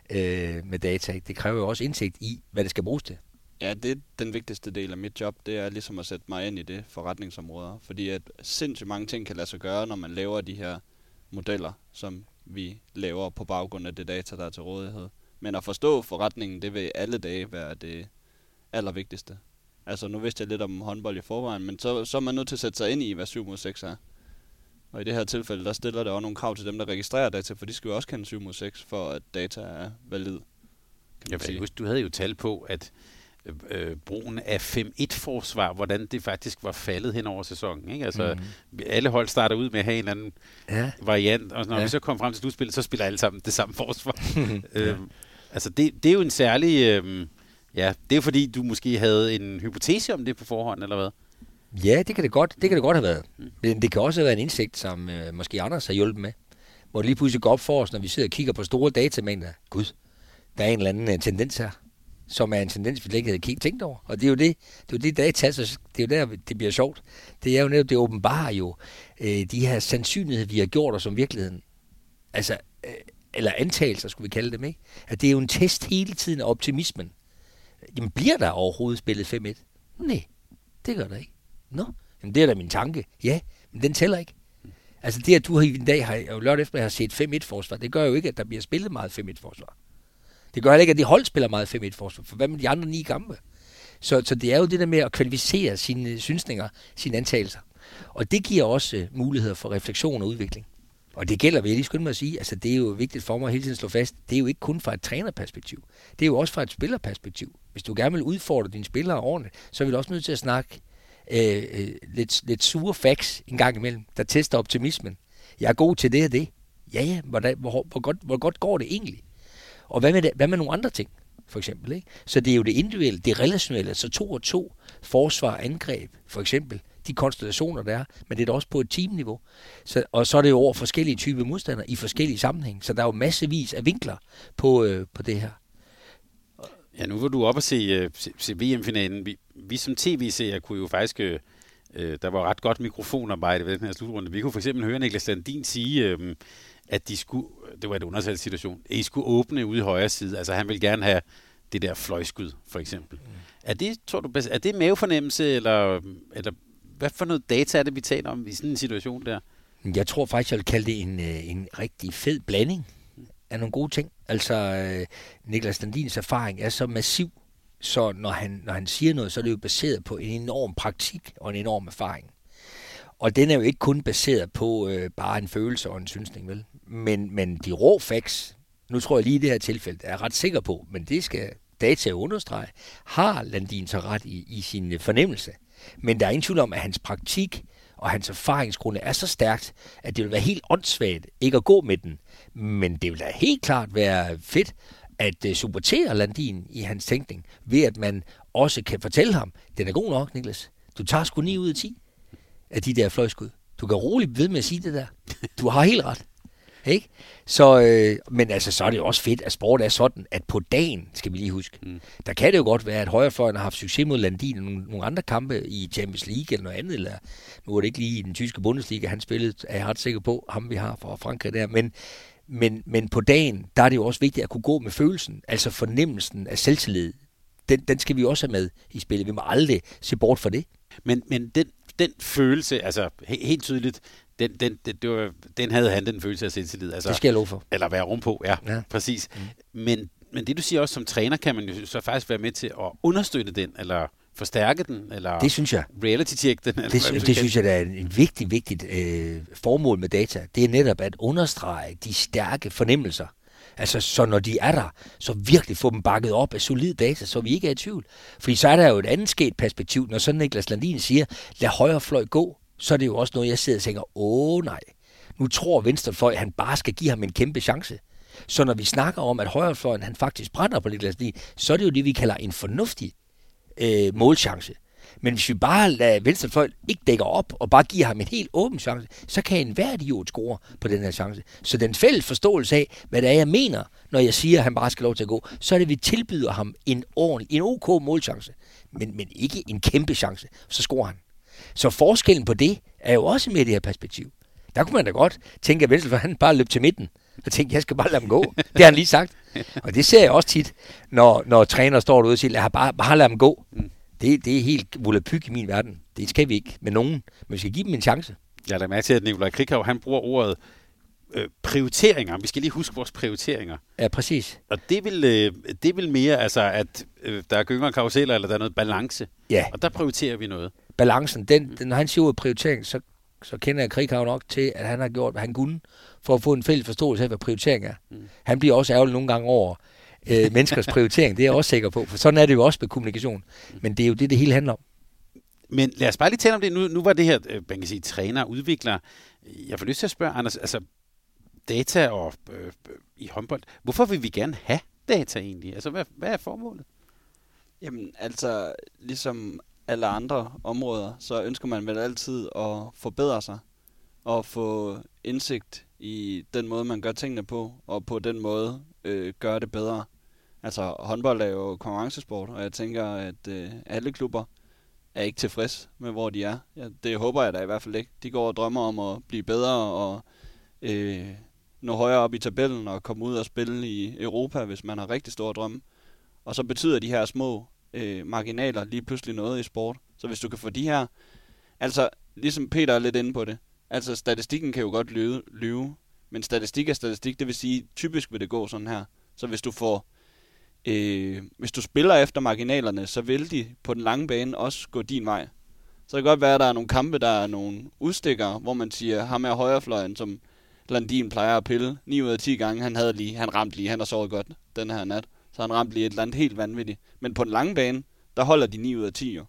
øh, med data. Det kræver jo også indsigt i, hvad det skal bruges til. Ja, det er den vigtigste del af mit job, det er ligesom at sætte mig ind i det forretningsområder. Fordi at sindssygt mange ting kan lade sig gøre, når man laver de her modeller, som vi laver på baggrund af det data, der er til rådighed. Men at forstå forretningen, det vil alle dage være det allervigtigste. Altså, nu vidste jeg lidt om håndbold i forvejen, men så, så er man nødt til at sætte sig ind i, hvad 7 mod 6 er. Og i det her tilfælde, der stiller der også nogle krav til dem, der registrerer data, for de skal jo også kende 7 mod 6, for at data er valid. Jeg kan huske, du havde jo tal på, at øh, brugen af 5-1-forsvar, hvordan det faktisk var faldet hen over sæsonen. Ikke? Altså, mm. Alle hold starter ud med at have en anden ja. variant, og når ja. vi så kommer frem til slutspillet, så spiller alle sammen det samme forsvar. ja. øhm, altså, det, det er jo en særlig... Øh, ja, det er fordi, du måske havde en hypotese om det på forhånd, eller hvad? Ja, det kan det godt, det kan det godt have været. Mm. Men det kan også have været en indsigt, som øh, måske Anders har hjulpet med. Hvor det lige pludselig går op for os, når vi sidder og kigger på store datamængder. Gud, der er en eller anden uh, tendens her som er en tendens, vi ikke havde tænkt over. Og det er jo det, det, er jo det data, så det er jo der, det bliver sjovt. Det er jo netop, det åbenbare jo øh, de her sandsynligheder, vi har gjort os som virkeligheden. Altså, øh, eller antagelser, skulle vi kalde dem, ikke? At det er jo en test hele tiden af optimismen. Jamen, bliver der overhovedet spillet 5-1? Nej, det gør der ikke. Nå, jamen det er da min tanke. Ja, men den tæller ikke. Altså det, at du i en dag har, jo lørdag efter har set 5-1-forsvar, det gør jo ikke, at der bliver spillet meget 5-1-forsvar. Det gør heller ikke, at de hold spiller meget 5-1 forsvar. For hvad med de andre ni kampe? Så, så det er jo det der med at kvalificere sine synsninger, sine antagelser. Og det giver også uh, muligheder for refleksion og udvikling. Og det gælder, vil jeg lige skynde mig at sige, altså det er jo vigtigt for mig at hele tiden slå fast, det er jo ikke kun fra et trænerperspektiv. Det er jo også fra et spillerperspektiv. Hvis du gerne vil udfordre dine spillere ordentligt, så er vi også nødt til at snakke øh, øh, lidt, lidt sure facts en gang imellem, der tester optimismen. Jeg er god til det og det. Ja, ja, hvor, hvor, hvor, godt, hvor godt går det egentlig? Og hvad med, det, hvad med nogle andre ting, for eksempel? Ikke? Så det er jo det individuelle, det relationelle, så to og to, forsvar, angreb, for eksempel, de konstellationer, der er, men det er da også på et teamniveau. Så, og så er det jo over forskellige typer modstandere i forskellige sammenhæng. Så der er jo massevis af vinkler på, øh, på det her. Ja, nu var du op og se, uh, se, se VM-finalen. Vi, vi som tv-seere kunne jo faktisk... Uh, der var ret godt mikrofonarbejde ved den her slutrunde. Vi kunne for eksempel høre Niklas Landin sige, uh, at de skulle, det var et undersat situation, at I skulle åbne ude i højre side. Altså han vil gerne have det der fløjskud, for eksempel. Mm. Er det, tror du, er det mavefornemmelse, eller, eller hvad for noget data er det, vi taler om i sådan en situation der? Jeg tror faktisk, jeg vil kalde det en, en rigtig fed blanding er nogle gode ting. Altså, øh, Niklas Dandins erfaring er så massiv, så når han, når han siger noget, så er det jo baseret på en enorm praktik og en enorm erfaring. Og den er jo ikke kun baseret på øh, bare en følelse og en synsning, vel? Men, men de rå facts, nu tror jeg lige i det her tilfælde, er jeg ret sikker på, men det skal data understrege, har Landin så ret i, i sin fornemmelse. Men der er ingen tvivl om, at hans praktik og hans erfaringsgrunde er så stærkt, at det vil være helt åndssvagt ikke at gå med den. Men det vil da helt klart være fedt at øh, supportere Landin i hans tænkning, ved at man også kan fortælle ham, den er god nok, Niklas. Du tager sgu 9 ud af 10 af de der fløjskud. Du kan roligt ved med at sige det der. Du har helt ret. Ikke? Så, øh, men altså, så er det jo også fedt, at sport er sådan, at på dagen, skal vi lige huske, mm. der kan det jo godt være, at højrefløjen har haft succes mod Landin og nogle, nogle andre kampe i Champions League eller noget andet, eller nu er det ikke lige i den tyske Bundesliga, han spillede, er jeg ret sikker på, ham vi har fra Frankrig der, men, men, men på dagen, der er det jo også vigtigt at kunne gå med følelsen, altså fornemmelsen af selvtillid. Den, den skal vi også have med i spillet. Vi må aldrig se bort fra det. Men, men den, den følelse, altså helt tydeligt, den, den, den, det var, den havde han, den følelse af selvtillid. Altså, det skal jeg love for. Eller være rum på, ja, ja. præcis. Mm. Men, men det du siger også som træner, kan man jo så faktisk være med til at understøtte den, eller forstærke den, eller det synes jeg. reality-check den. Eller det, det, det synes jeg, der er en vigtig, vigtigt øh, formål med data. Det er netop at understrege de stærke fornemmelser. Altså, så når de er der, så virkelig få dem bakket op af solid data, så vi ikke er i tvivl. Fordi så er der jo et andet sket perspektiv, når sådan Niklas Landin siger, lad højre fløj gå, så er det jo også noget, jeg sidder og tænker, åh nej, nu tror venstrefløj, han bare skal give ham en kæmpe chance. Så når vi snakker om, at højrefløjen han faktisk brænder på Niklas Landin, så er det jo det, vi kalder en fornuftig øh, målchance. Men hvis vi bare lader venstrefløj ikke dække op, og bare giver ham en helt åben chance, så kan en hver idiot score på den her chance. Så den fælles forståelse af, hvad det er, jeg mener, når jeg siger, at han bare skal lov til at gå, så er det, at vi tilbyder ham en ordentlig, en OK målchance, men, men ikke en kæmpe chance. Så scorer han. Så forskellen på det er jo også med i det her perspektiv. Der kunne man da godt tænke, at han bare løb til midten. Og tænkte, jeg skal bare lade dem gå. Det har han lige sagt. Og det ser jeg også tit, når, når træner står derude og siger, lad bare, bare lade dem gå. Det, det er helt volapyk i min verden. Det skal vi ikke med nogen. Men vi skal give dem en chance. Jeg lader mærke til, at Nikolaj Krikhav, han bruger ordet øh, prioriteringer. Vi skal lige huske vores prioriteringer. Ja, præcis. Og det vil, øh, det vil mere, altså, at øh, der er gyngere karuseller, eller der er noget balance. Ja. Og der prioriterer vi noget. Balancen, den, den, når han siger ordet prioritering, så, så kender jeg Krikhav nok til, at han har gjort, hvad han kunne, for at få en fælles forståelse af, hvad prioritering er. Mm. Han bliver også ærgerlig nogle gange over øh, menneskers prioritering. Det er jeg også sikker på, for sådan er det jo også med kommunikation. Men det er jo det, det hele handler om. Men lad os bare lige tale om det. Nu, nu var det her, øh, man kan sige, træner og udvikler. Jeg får lyst til at spørge, Anders, altså data og øh, i håndbold, hvorfor vil vi gerne have data egentlig? Altså, hvad, hvad er formålet? Jamen, altså, ligesom alle andre områder, så ønsker man vel altid at forbedre sig og få indsigt i den måde, man gør tingene på, og på den måde øh, gøre det bedre. Altså, håndbold er jo konkurrencesport, og jeg tænker, at øh, alle klubber er ikke tilfreds med, hvor de er. Ja, det håber jeg da i hvert fald ikke. De går og drømmer om at blive bedre og øh, nå højere op i tabellen og komme ud og spille i Europa, hvis man har rigtig store drømme. Og så betyder de her små øh, marginaler lige pludselig noget i sport. Så hvis du kan få de her... Altså, ligesom Peter er lidt inde på det. Altså, statistikken kan jo godt lyve, lyve men statistik er statistik. Det vil sige, typisk vil det gå sådan her. Så hvis du får... Øh, hvis du spiller efter marginalerne, så vil de på den lange bane også gå din vej. Så det kan godt være, at der er nogle kampe, der er nogle udstikker, hvor man siger, ham er højrefløjen, som Landin plejer at pille 9 ud af 10 gange. Han havde lige, han ramte lige, han har sovet godt den her nat. Så han ramte lige et eller andet helt vanvittigt. Men på den lange bane, der holder de 9 ud af 10 jo.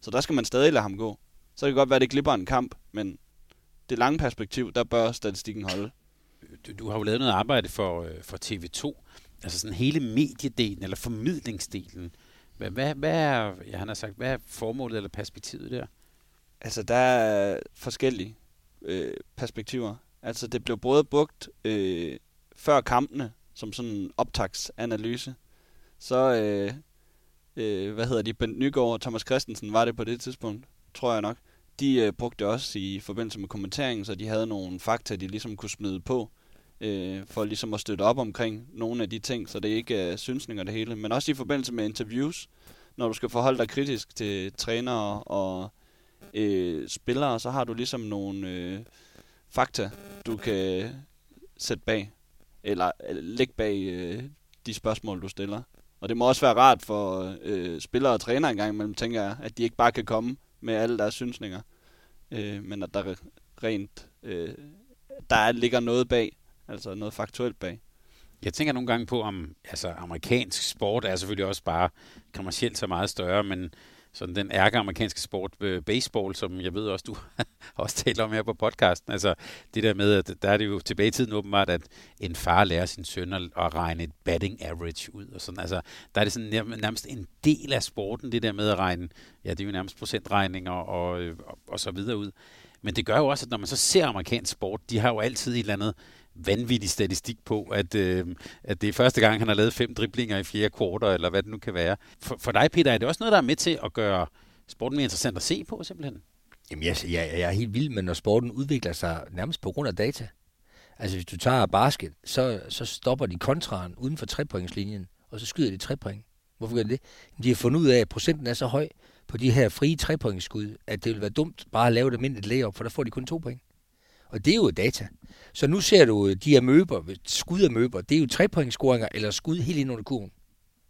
Så der skal man stadig lade ham gå. Så det kan godt være, at det glipper en kamp, men det lange perspektiv, der bør statistikken holde. Du, du har jo lavet noget arbejde for, øh, for TV2. Altså sådan hele mediedelen, eller formidlingsdelen. Hvad, hvad, hvad er, ja, han har sagt, hvad er formålet eller perspektivet der? Altså, der er forskellige øh, perspektiver. Altså, det blev både brugt øh, før kampene, som sådan en optagsanalyse. Så, øh, øh, hvad hedder de, Bent Nygaard og Thomas Christensen var det på det tidspunkt, tror jeg nok. De øh, brugte det også i forbindelse med kommenteringen, så de havde nogle fakta, de ligesom kunne smide på, øh, for ligesom at støtte op omkring nogle af de ting, så det ikke er synsninger det hele. Men også i forbindelse med interviews, når du skal forholde dig kritisk til trænere og øh, spillere, så har du ligesom nogle øh, fakta, du kan sætte bag, eller, eller lægge bag øh, de spørgsmål, du stiller. Og det må også være rart for øh, spillere og trænere engang imellem, tænker jeg, at de ikke bare kan komme med alle deres synsninger, øh, men at der rent, øh, der ligger noget bag, altså noget faktuelt bag. Jeg tænker nogle gange på, om altså, amerikansk sport er selvfølgelig også bare kommercielt så meget større, men sådan den ærke-amerikanske sport, øh, baseball, som jeg ved også, du også taler om her på podcasten. Altså det der med, at der er det jo tilbage i tiden åbenbart, at en far lærer sin søn at, at regne et batting average ud. Og sådan. Altså, der er det sådan nærmest en del af sporten, det der med at regne, ja, det er jo nærmest procentregninger og, og, og, og så videre ud. Men det gør jo også, at når man så ser amerikansk sport, de har jo altid et eller andet vanvittig statistik på, at, øh, at det er første gang, han har lavet fem driblinger i fjerde kvarter, eller hvad det nu kan være. For, for dig, Peter, er det også noget, der er med til at gøre sporten mere interessant at se på, simpelthen? Jamen, jeg, jeg, jeg er helt vild med, når sporten udvikler sig nærmest på grund af data. Altså, hvis du tager basket, så, så stopper de kontraren uden for trepointslinjen, og så skyder de tre point. Hvorfor gør de det? De har fundet ud af, at procenten er så høj på de her frie trepointsskud, at det vil være dumt bare at lave et almindeligt layup, for der får de kun to point. Og det er jo data. Så nu ser du øh, de her møber, øh, skud af møber, det er jo trepointscoringer eller skud helt ind under kurven.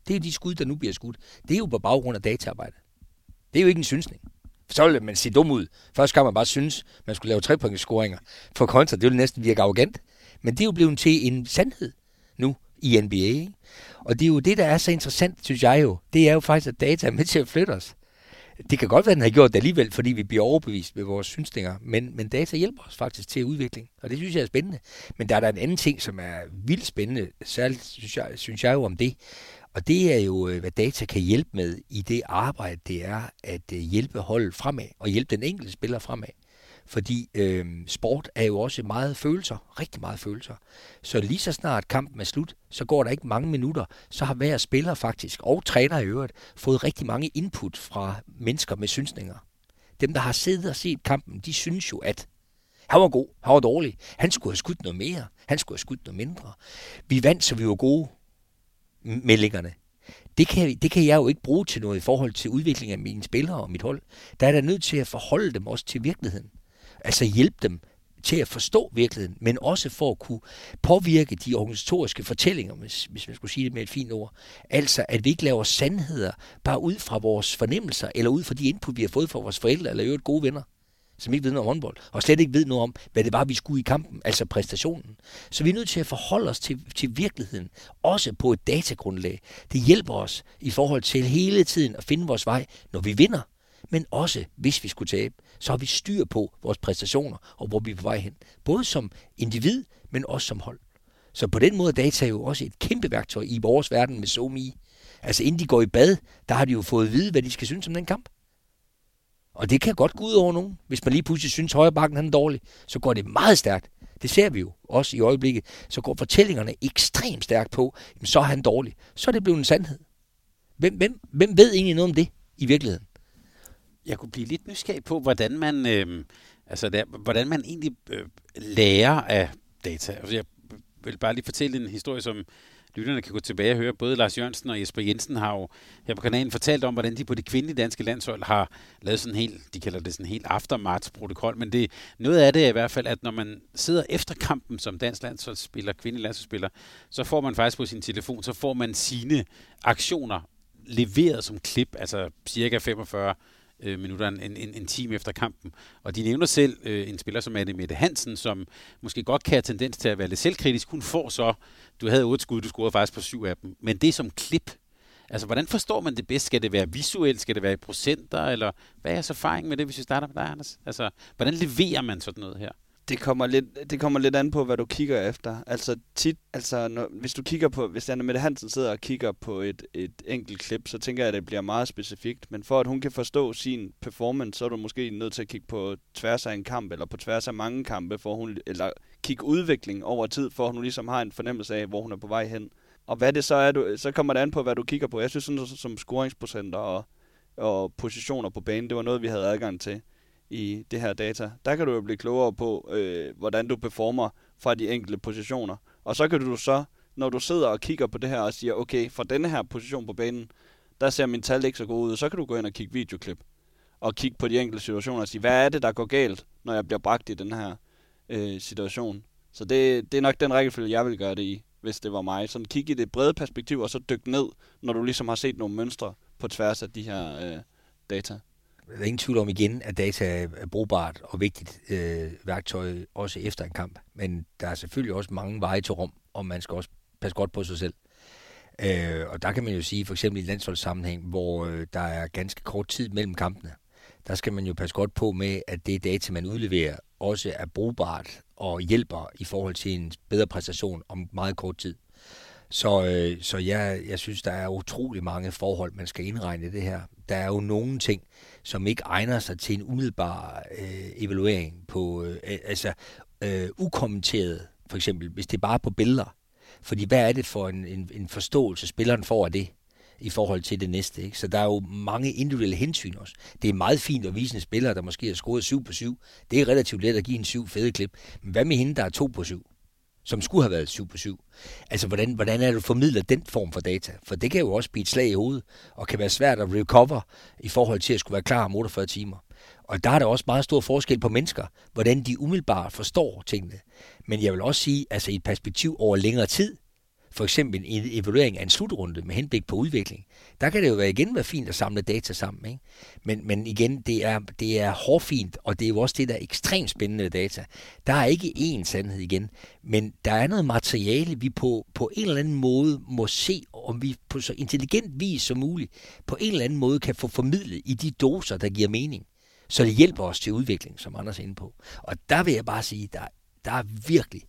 Det er jo de skud, der nu bliver skudt. Det er jo på baggrund af dataarbejde. Det er jo ikke en synsning. Så vil man se dum ud. Først kan man bare synes, man skulle lave trepointscoringer for kontra. Det ville næsten virke arrogant. Men det er jo blevet til en sandhed nu i NBA. Ikke? Og det er jo det, der er så interessant, synes jeg jo. Det er jo faktisk, at data er med til at flytte os. Det kan godt være, at den har gjort det alligevel, fordi vi bliver overbevist ved vores synsninger, men, men data hjælper os faktisk til udvikling, og det synes jeg er spændende. Men der er der en anden ting, som er vildt spændende, særligt synes jeg, synes jeg jo om det, og det er jo, øh, hvad data kan hjælpe med i det arbejde, det er at øh, hjælpe holdet fremad, og hjælpe den enkelte spiller fremad. Fordi øh, sport er jo også meget følelser, rigtig meget følelser. Så lige så snart kampen er slut, så går der ikke mange minutter, så har hver spiller faktisk, og træner i øvrigt, fået rigtig mange input fra mennesker med synsninger. dem, der har siddet og set kampen, de synes jo, at han var god, han var dårlig. Han skulle have skudt noget mere, han skulle have skudt noget mindre. Vi vandt, så vi var gode meldingerne. Det kan, det kan jeg jo ikke bruge til noget i forhold til udviklingen af mine spillere og mit hold. Der er der nødt til at forholde dem også til virkeligheden. Altså hjælpe dem til at forstå virkeligheden, men også for at kunne påvirke de organisatoriske fortællinger, hvis, hvis man skulle sige det med et fint ord. Altså, at vi ikke laver sandheder bare ud fra vores fornemmelser, eller ud fra de input, vi har fået fra vores forældre, eller øvrigt gode venner som ikke ved noget om håndbold, og slet ikke ved noget om, hvad det var, vi skulle i kampen, altså præstationen. Så vi er nødt til at forholde os til, til virkeligheden, også på et datagrundlag. Det hjælper os i forhold til hele tiden at finde vores vej, når vi vinder, men også hvis vi skulle tabe, så har vi styr på vores præstationer og hvor vi er på vej hen. Både som individ, men også som hold. Så på den måde er data jo også et kæmpe værktøj i vores verden med SoMe. Altså inden de går i bad, der har de jo fået at vide, hvad de skal synes om den kamp. Og det kan godt gå ud over nogen. Hvis man lige pludselig synes, at bakken er dårlig, så går det meget stærkt. Det ser vi jo også i øjeblikket. Så går fortællingerne ekstremt stærkt på, jamen, så er han dårlig. Så er det blevet en sandhed. Hvem, hvem, hvem ved egentlig noget om det i virkeligheden? Jeg kunne blive lidt nysgerrig på, hvordan man, øh, altså der, hvordan man egentlig øh, lærer af data. Altså jeg vil bare lige fortælle en historie, som lytterne kan gå tilbage og høre. Både Lars Jørgensen og Jesper Jensen har jo her på kanalen fortalt om, hvordan de på det kvindelige danske landshold har lavet sådan en helt, de kalder det sådan en helt aftermatch-protokol, men det, noget af det er i hvert fald, at når man sidder efter kampen som dansk landsholdsspiller, kvindelig landsholdsspiller, så får man faktisk på sin telefon, så får man sine aktioner leveret som klip, altså cirka 45 øh, minutter, en, en, en time efter kampen. Og de nævner selv øh, en spiller som Anne Mette Hansen, som måske godt kan have tendens til at være lidt selvkritisk. Hun får så, du havde otte skud, du scorede faktisk på syv af dem, men det er som klip. Altså, hvordan forstår man det bedst? Skal det være visuelt? Skal det være i procenter? Eller hvad er jeres erfaring med det, hvis vi starter med dig, Anders? Altså, hvordan leverer man sådan noget her? Det kommer lidt, det kommer lidt an på, hvad du kigger efter. Altså tit, altså når, hvis du kigger på, hvis Anna Mette Hansen sidder og kigger på et, et enkelt klip, så tænker jeg, at det bliver meget specifikt. Men for at hun kan forstå sin performance, så er du måske nødt til at kigge på tværs af en kamp, eller på tværs af mange kampe, for hun, eller kigge udvikling over tid, for at hun ligesom har en fornemmelse af, hvor hun er på vej hen. Og hvad det så er, du, så kommer det an på, hvad du kigger på. Jeg synes sådan som scoringsprocenter og, og positioner på banen, det var noget, vi havde adgang til i det her data. Der kan du jo blive klogere på, øh, hvordan du performer fra de enkelte positioner. Og så kan du så, når du sidder og kigger på det her og siger, okay, fra denne her position på banen, der ser min tal ikke så god ud, så kan du gå ind og kigge videoklip og kigge på de enkelte situationer og sige, hvad er det, der går galt, når jeg bliver bragt i den her øh, situation. Så det, det er nok den rækkefølge, jeg vil gøre det i, hvis det var mig. Sådan kig i det brede perspektiv, og så dyk ned, når du ligesom har set nogle mønstre på tværs af de her øh, data der er ingen tvivl om igen, at data er brugbart og vigtigt øh, værktøj, også efter en kamp. Men der er selvfølgelig også mange veje til rum, og man skal også passe godt på sig selv. Øh, og der kan man jo sige, for eksempel i landsholdssammenhæng, hvor øh, der er ganske kort tid mellem kampene, der skal man jo passe godt på med, at det data, man udleverer, også er brugbart og hjælper i forhold til en bedre præstation om meget kort tid. Så, øh, så jeg, jeg synes, der er utrolig mange forhold, man skal indregne i det her. Der er jo nogle ting, som ikke egner sig til en umiddelbar øh, evaluering på, øh, altså øh, ukommenteret, for eksempel, hvis det er bare på billeder. Fordi hvad er det for en, en, en forståelse, spilleren får af det? i forhold til det næste. Ikke? Så der er jo mange individuelle hensyn også. Det er meget fint at vise en spiller, der måske har scoret 7 på 7. Det er relativt let at give en 7 fede klip. Men hvad med hende, der er 2 på 7? Som skulle have været 7 på 7. Altså, hvordan, hvordan er det, du formidler den form for data? For det kan jo også blive et slag i hovedet, og kan være svært at recover i forhold til at skulle være klar om 48 timer. Og der er der også meget stor forskel på mennesker, hvordan de umiddelbart forstår tingene. Men jeg vil også sige, altså i et perspektiv over længere tid, for eksempel en evaluering af en slutrunde med henblik på udvikling, der kan det jo være igen være fint at samle data sammen. Ikke? Men, men igen, det er, det er hårdfint, og det er jo også det, der er ekstremt spændende data. Der er ikke én sandhed igen, men der er noget materiale, vi på, på en eller anden måde må se, om vi på så intelligent vis som muligt, på en eller anden måde kan få formidlet i de doser, der giver mening. Så det hjælper os til udvikling, som Anders er inde på. Og der vil jeg bare sige, der, der er virkelig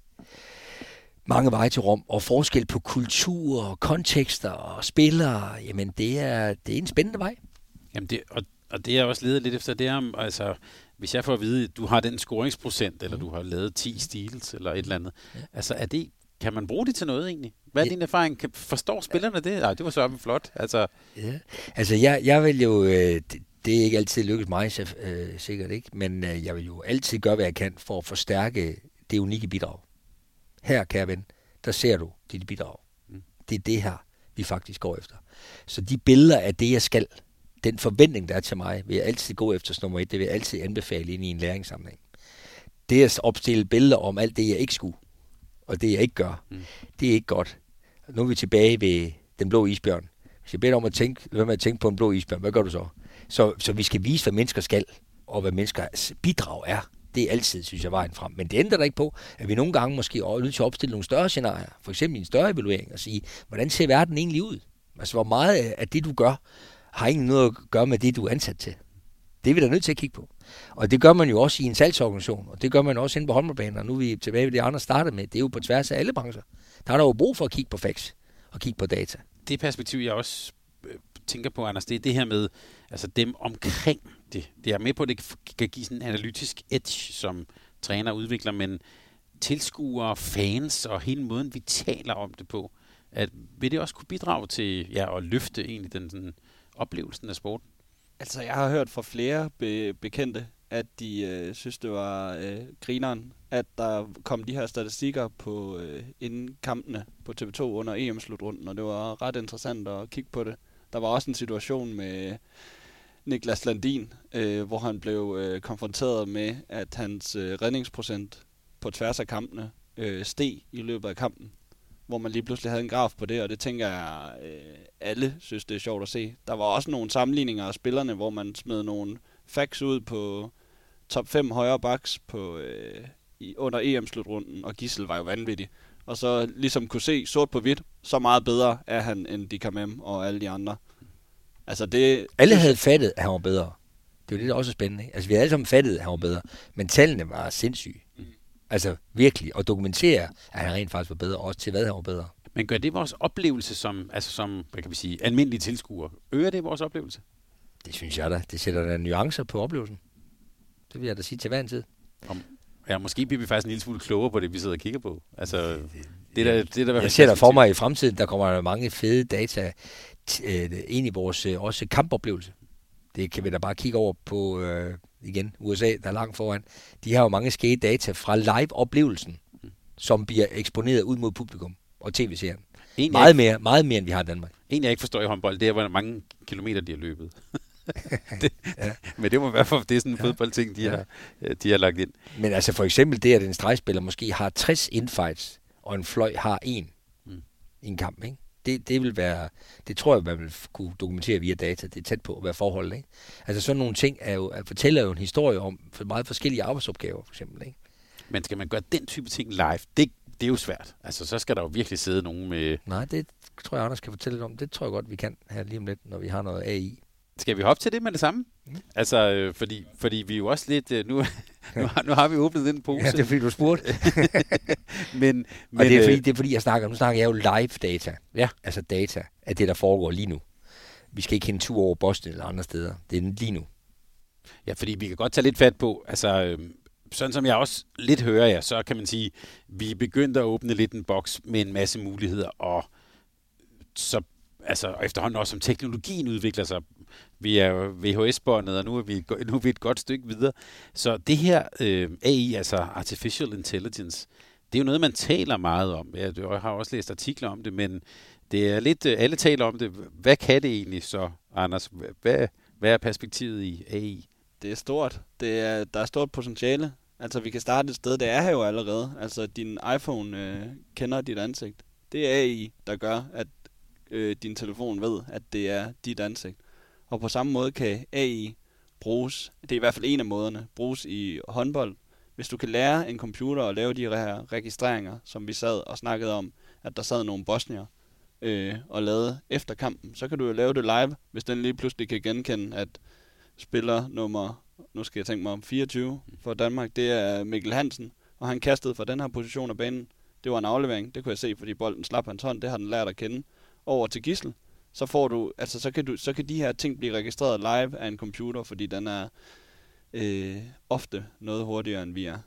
mange veje til Rom, og forskel på kultur, kontekster og spillere, jamen det er, det er en spændende vej. Jamen det, og, og det er også ledet lidt efter det om, altså hvis jeg får at vide, at du har den scoringsprocent, eller mm. du har lavet 10 stils, eller et eller andet, ja. altså er det, kan man bruge det til noget egentlig? Hvad er din erfaring? Kan, forstår spillerne det? Nej, det var så flot. Altså, ja. altså jeg, jeg vil jo, øh, Det er ikke altid lykkes mig, så, øh, sikkert ikke, men øh, jeg vil jo altid gøre, hvad jeg kan for at forstærke det unikke bidrag. Her, kære ven, der ser du dit bidrag. Mm. Det er det her, vi faktisk går efter. Så de billeder af det, jeg skal, den forventning, der er til mig, vil jeg altid gå efter som nummer et. Det vil jeg altid anbefale ind i en læringssamling. Det at opstille billeder om alt det, jeg ikke skulle, og det, jeg ikke gør, mm. det er ikke godt. Nu er vi tilbage ved den blå isbjørn. Hvis jeg beder om at tænke, hvad med at tænke på en blå isbjørn, hvad gør du så? Så, så vi skal vise, hvad mennesker skal, og hvad menneskers bidrag er. Det er altid, synes jeg, vejen frem. Men det ændrer da ikke på, at vi nogle gange måske er nødt til at opstille nogle større scenarier. For eksempel en større evaluering og sige, hvordan ser verden egentlig ud? Altså, hvor meget af det, du gør, har ikke noget at gøre med det, du er ansat til. Det er vi da nødt til at kigge på. Og det gør man jo også i en salgsorganisation, og det gør man også inde på håndboldbanen, og nu er vi tilbage ved det, andre startede med. Det er jo på tværs af alle brancher. Der er der jo brug for at kigge på facts og kigge på data. Det perspektiv, jeg også tænker på, Anders, det er det her med altså dem omkring det. Det er med på, at det kan give sådan en analytisk edge, som træner udvikler, men tilskuere, fans og hele måden, vi taler om det på, at vil det også kunne bidrage til ja, at løfte egentlig den sådan, oplevelsen af sporten? Altså, jeg har hørt fra flere be- bekendte, at de øh, synes, det var øh, grineren, at der kom de her statistikker på øh, inden kampene på TV2 under EM-slutrunden, og det var ret interessant at kigge på det. Der var også en situation med Niklas Landin, øh, hvor han blev øh, konfronteret med, at hans øh, redningsprocent på tværs af kampene øh, steg i løbet af kampen hvor man lige pludselig havde en graf på det, og det tænker jeg, øh, alle synes, det er sjovt at se. Der var også nogle sammenligninger af spillerne, hvor man smed nogle facts ud på top 5 højre backs på, øh, i, under EM-slutrunden, og Gissel var jo vanvittig. Og så ligesom kunne se sort på hvidt, så meget bedre er han end Dikamem og alle de andre. Altså det... Alle havde fattet, at han var bedre. Det er jo det, der også er spændende. Ikke? Altså vi havde alle sammen fattet, at han var bedre. Men tallene var sindssyge. Mm. Altså virkelig, og dokumentere, at han rent faktisk var bedre, også til hvad han var bedre. Men gør det vores oplevelse som, altså som hvad kan vi sige, almindelige tilskuere? Øger det vores oplevelse? Det synes jeg da. Det sætter da nuancer på oplevelsen. Det vil jeg da sige til hver en tid. Om, ja, måske bliver vi faktisk en lille smule klogere på det, vi sidder og kigger på. Altså, det, der, det, der, jeg ser der for mig i fremtiden, der kommer mange fede data øh, ind i vores øh, også kampoplevelse. Det kan vi da bare kigge over på øh, igen, USA, der er langt foran, de har jo mange skæde data fra live-oplevelsen, som bliver eksponeret ud mod publikum og tv-serien. En, meget, mere, meget mere, end vi har i Danmark. En, jeg ikke forstår i håndbold, det er, hvor mange kilometer de har løbet. det, ja. Men det må være for, det er sådan en ja. fodboldting, de, ja. har, de har lagt ind. Men altså for eksempel det, at en stregspiller måske har 60 infights, og en fløj har en mm. i en kamp, ikke? det, det vil være, det tror jeg, man vil kunne dokumentere via data. Det er tæt på at være forhold, ikke? Altså sådan nogle ting er jo, at fortæller jo en historie om for meget forskellige arbejdsopgaver, for eksempel, ikke? Men skal man gøre den type ting live, det, det er jo svært. Altså, så skal der jo virkelig sidde nogen med... Nej, det tror jeg, Anders kan fortælle lidt om. Det tror jeg godt, vi kan her lige om lidt, når vi har noget AI. Skal vi hoppe til det med det samme? Mm. Altså, øh, fordi, fordi vi er jo også lidt... Øh, nu, nu, har, nu har vi åbnet den pose. Ja, det er fordi, du spurgte. men, men, og det er, fordi, øh, det er fordi, jeg snakker, nu snakker jeg jo live data. Ja. Altså data af det, der foregår lige nu. Vi skal ikke hente tur over Boston eller andre steder. Det er lige nu. Ja, fordi vi kan godt tage lidt fat på, altså... Øh, sådan som jeg også lidt hører jer, så kan man sige, vi er begyndt at åbne lidt en boks med en masse muligheder, og så altså efterhånden også som teknologien udvikler sig. Vi er VHS-båndet, og nu er, vi, nu er vi et godt stykke videre. Så det her øh, AI, altså Artificial Intelligence, det er jo noget, man taler meget om. Jeg har også læst artikler om det, men det er lidt, øh, alle taler om det. Hvad kan det egentlig så, Anders? Hvad, hvad er perspektivet i AI? Det er stort. Det er, der er stort potentiale. Altså, vi kan starte et sted, det er her jo allerede. Altså, din iPhone øh, kender dit ansigt. Det er AI, der gør, at øh, din telefon ved, at det er dit ansigt. Og på samme måde kan AI bruges, det er i hvert fald en af måderne, bruges i håndbold. Hvis du kan lære en computer at lave de her registreringer, som vi sad og snakkede om, at der sad nogle bosnier øh, og lavede efter kampen, så kan du jo lave det live, hvis den lige pludselig kan genkende, at spiller nummer, nu skal jeg tænke mig om, 24 for Danmark, det er Mikkel Hansen, og han kastede fra den her position af banen. Det var en aflevering, det kunne jeg se, fordi bolden slap hans hånd, det har den lært at kende over til Gissel, så får du, altså så kan du, så kan de her ting blive registreret live af en computer, fordi den er øh, ofte noget hurtigere end vi er.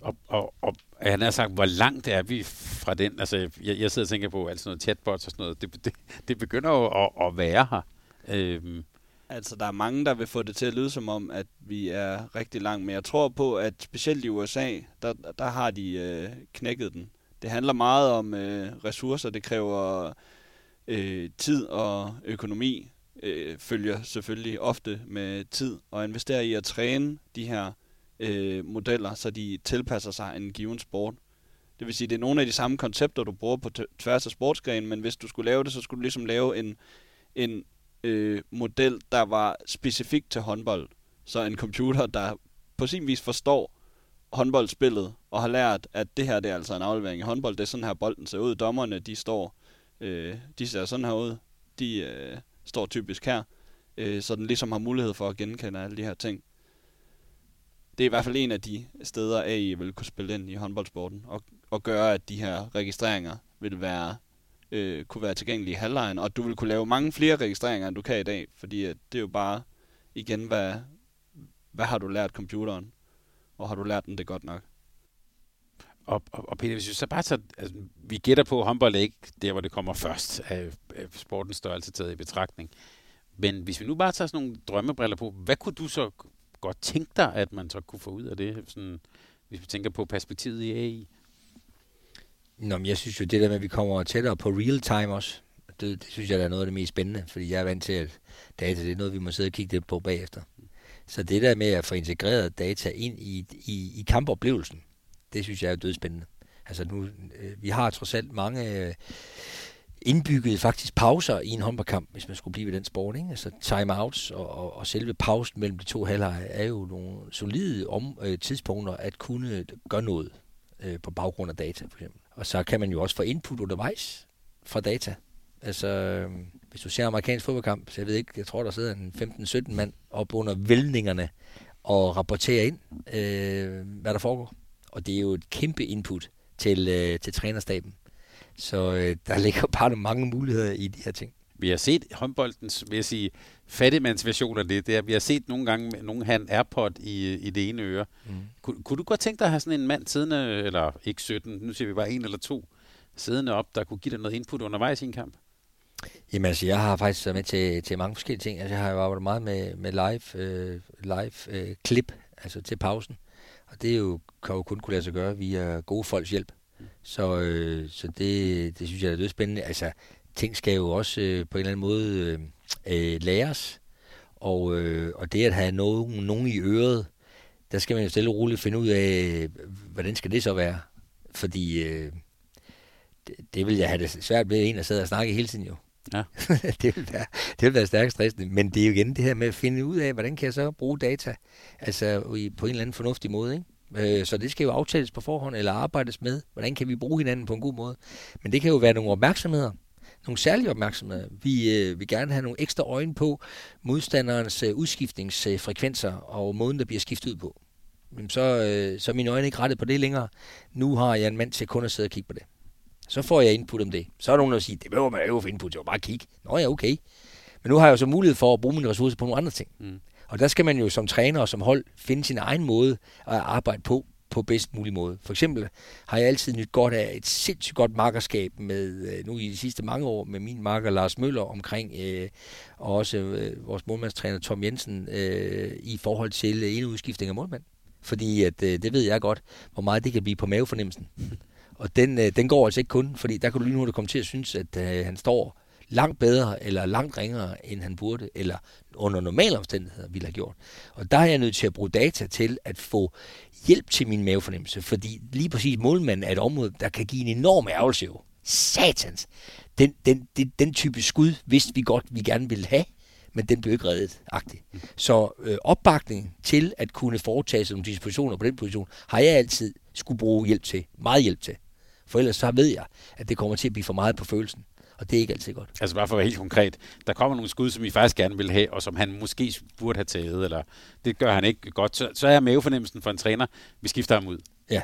Og, og, og han har sagt, hvor langt er vi fra den? Altså, jeg, jeg sidder og tænker på alt sådan noget chatbots og sådan noget. Det, det, det begynder jo at, at være her. Øhm, Altså, der er mange, der vil få det til at lyde som om, at vi er rigtig langt, men jeg tror på, at specielt i USA, der, der har de øh, knækket den. Det handler meget om øh, ressourcer, det kræver øh, tid og økonomi, øh, følger selvfølgelig ofte med tid, og investere i at træne de her øh, modeller, så de tilpasser sig en given sport. Det vil sige, det er nogle af de samme koncepter, du bruger på tværs af sportsgrenen, men hvis du skulle lave det, så skulle du ligesom lave en, en øh, model, der var specifik til håndbold. Så en computer, der på sin vis forstår håndboldspillet, og har lært, at det her det er altså en aflevering i håndbold. Det er sådan her, bolden ser ud. Dommerne, de står, øh, de ser sådan her ud. De øh, står typisk her. Øh, så den ligesom har mulighed for at genkende alle de her ting. Det er i hvert fald en af de steder, AI vil kunne spille ind i håndboldsporten, og, og gøre, at de her registreringer vil være øh, kunne være tilgængelige i halvlejen, og du vil kunne lave mange flere registreringer, end du kan i dag, fordi at det er jo bare, igen, hvad, hvad har du lært computeren, og har du lært den det godt nok? Og, og, og Peter, hvis vi så bare tager, altså, vi gætter på, at håndbold er ikke der, hvor det kommer først af, af sportens størrelse taget i betragtning. Men hvis vi nu bare tager sådan nogle drømmebriller på, hvad kunne du så godt tænke dig, at man så kunne få ud af det, sådan, hvis vi tænker på perspektivet i AI? Nå, men jeg synes jo, det der med, at vi kommer tættere på real time også, det, det synes jeg, der er noget af det mest spændende, fordi jeg er vant til, at data det er noget, vi må sidde og kigge lidt på bagefter. Så det der med at få integreret data ind i, i, i kampoplevelsen, det synes jeg er dødspændende. Altså nu, øh, vi har trods alt mange øh, indbyggede faktisk pauser i en håndboldkamp, hvis man skulle blive ved den sport. Ikke? Altså timeouts og, og, og selve pausen mellem de to halvleje er jo nogle solide om, øh, tidspunkter at kunne gøre noget øh, på baggrund af data, for eksempel. Og så kan man jo også få input undervejs fra data. Altså, øh, hvis du ser amerikansk fodboldkamp, så jeg ved ikke, jeg tror, der sidder en 15-17 mand op under vældningerne og rapporterer ind, øh, hvad der foregår. Og det er jo et kæmpe input til, øh, til trænerstaben. Så øh, der ligger bare mange muligheder i de her ting. Vi har set håndboldens, vil jeg sige, fattigmandsversion af det. det er, vi har set nogle gange nogen have en Airpod i, i det ene øre. Mm. Kun, kunne du godt tænke dig at have sådan en mand siddende, eller ikke 17, nu siger vi bare en eller to, siddende op, der kunne give dig noget input undervejs i en kamp? Jamen altså, jeg har faktisk været med til, til mange forskellige ting. Altså, jeg har jo arbejdet meget med, med live, øh, live øh, klip, altså til pausen. Og det er jo, kan jo kun kunne lade sig gøre via gode folks hjælp. Så, øh, så det, det synes jeg er lidt spændende. Altså, ting skal jo også øh, på en eller anden måde øh, øh, læres. Og, øh, og det at have nogen, nogen i øret, der skal man jo stille og roligt finde ud af, hvordan skal det så være? Fordi øh, det, det vil jeg have det svært ved en at sidde og snakke hele tiden jo. Ja. det, vil være, det vil være stærkt stressende, men det er jo igen det her med at finde ud af, hvordan kan jeg så bruge data altså i, på en eller anden fornuftig måde. Ikke? Øh, så det skal jo aftales på forhånd eller arbejdes med. Hvordan kan vi bruge hinanden på en god måde? Men det kan jo være nogle opmærksomheder, nogle særlige opmærksomheder. Vi øh, vil gerne have nogle ekstra øjne på modstanderens øh, udskiftningsfrekvenser og måden, der bliver skiftet ud på. Men så, øh, så er mine øjne ikke rettet på det længere. Nu har jeg en mand til kun at sidde og kigge på det. Så får jeg input om det. Så er der nogen, der siger, det behøver man jo få input, det var bare kigge. Nå ja, okay. Men nu har jeg jo så mulighed for at bruge mine ressourcer på nogle andre ting. Mm. Og der skal man jo som træner og som hold finde sin egen måde at arbejde på, på bedst mulig måde. For eksempel har jeg altid nyt godt af et sindssygt godt markerskab med, øh, nu i de sidste mange år, med min marker Lars Møller omkring, øh, og også øh, vores målmandstræner Tom Jensen, øh, i forhold til en udskiftning af målmand. Fordi at, øh, det ved jeg godt, hvor meget det kan blive på mavefornemmelsen. Og den, øh, den går altså ikke kun, fordi der kan du lige nu komme til at synes, at øh, han står langt bedre eller langt ringere, end han burde, eller under normale omstændigheder ville have gjort. Og der er jeg nødt til at bruge data til at få hjælp til min mavefornemmelse, fordi lige præcis målmanden er et område, der kan give en enorm ærgelse jo. Satans! Den, den, den, den type skud vidste vi godt, vi gerne ville have, men den blev ikke reddet, agtigt. Så øh, opbakning til at kunne foretage sig nogle dispositioner på den position, har jeg altid skulle bruge hjælp til. Meget hjælp til. For ellers så ved jeg, at det kommer til at blive for meget på følelsen. Og det er ikke altid godt. Altså bare for at være helt konkret. Der kommer nogle skud, som I faktisk gerne vil have, og som han måske burde have taget, eller det gør han ikke godt. Så, så er mavefornemmelsen for en træner, vi skifter ham ud. Ja.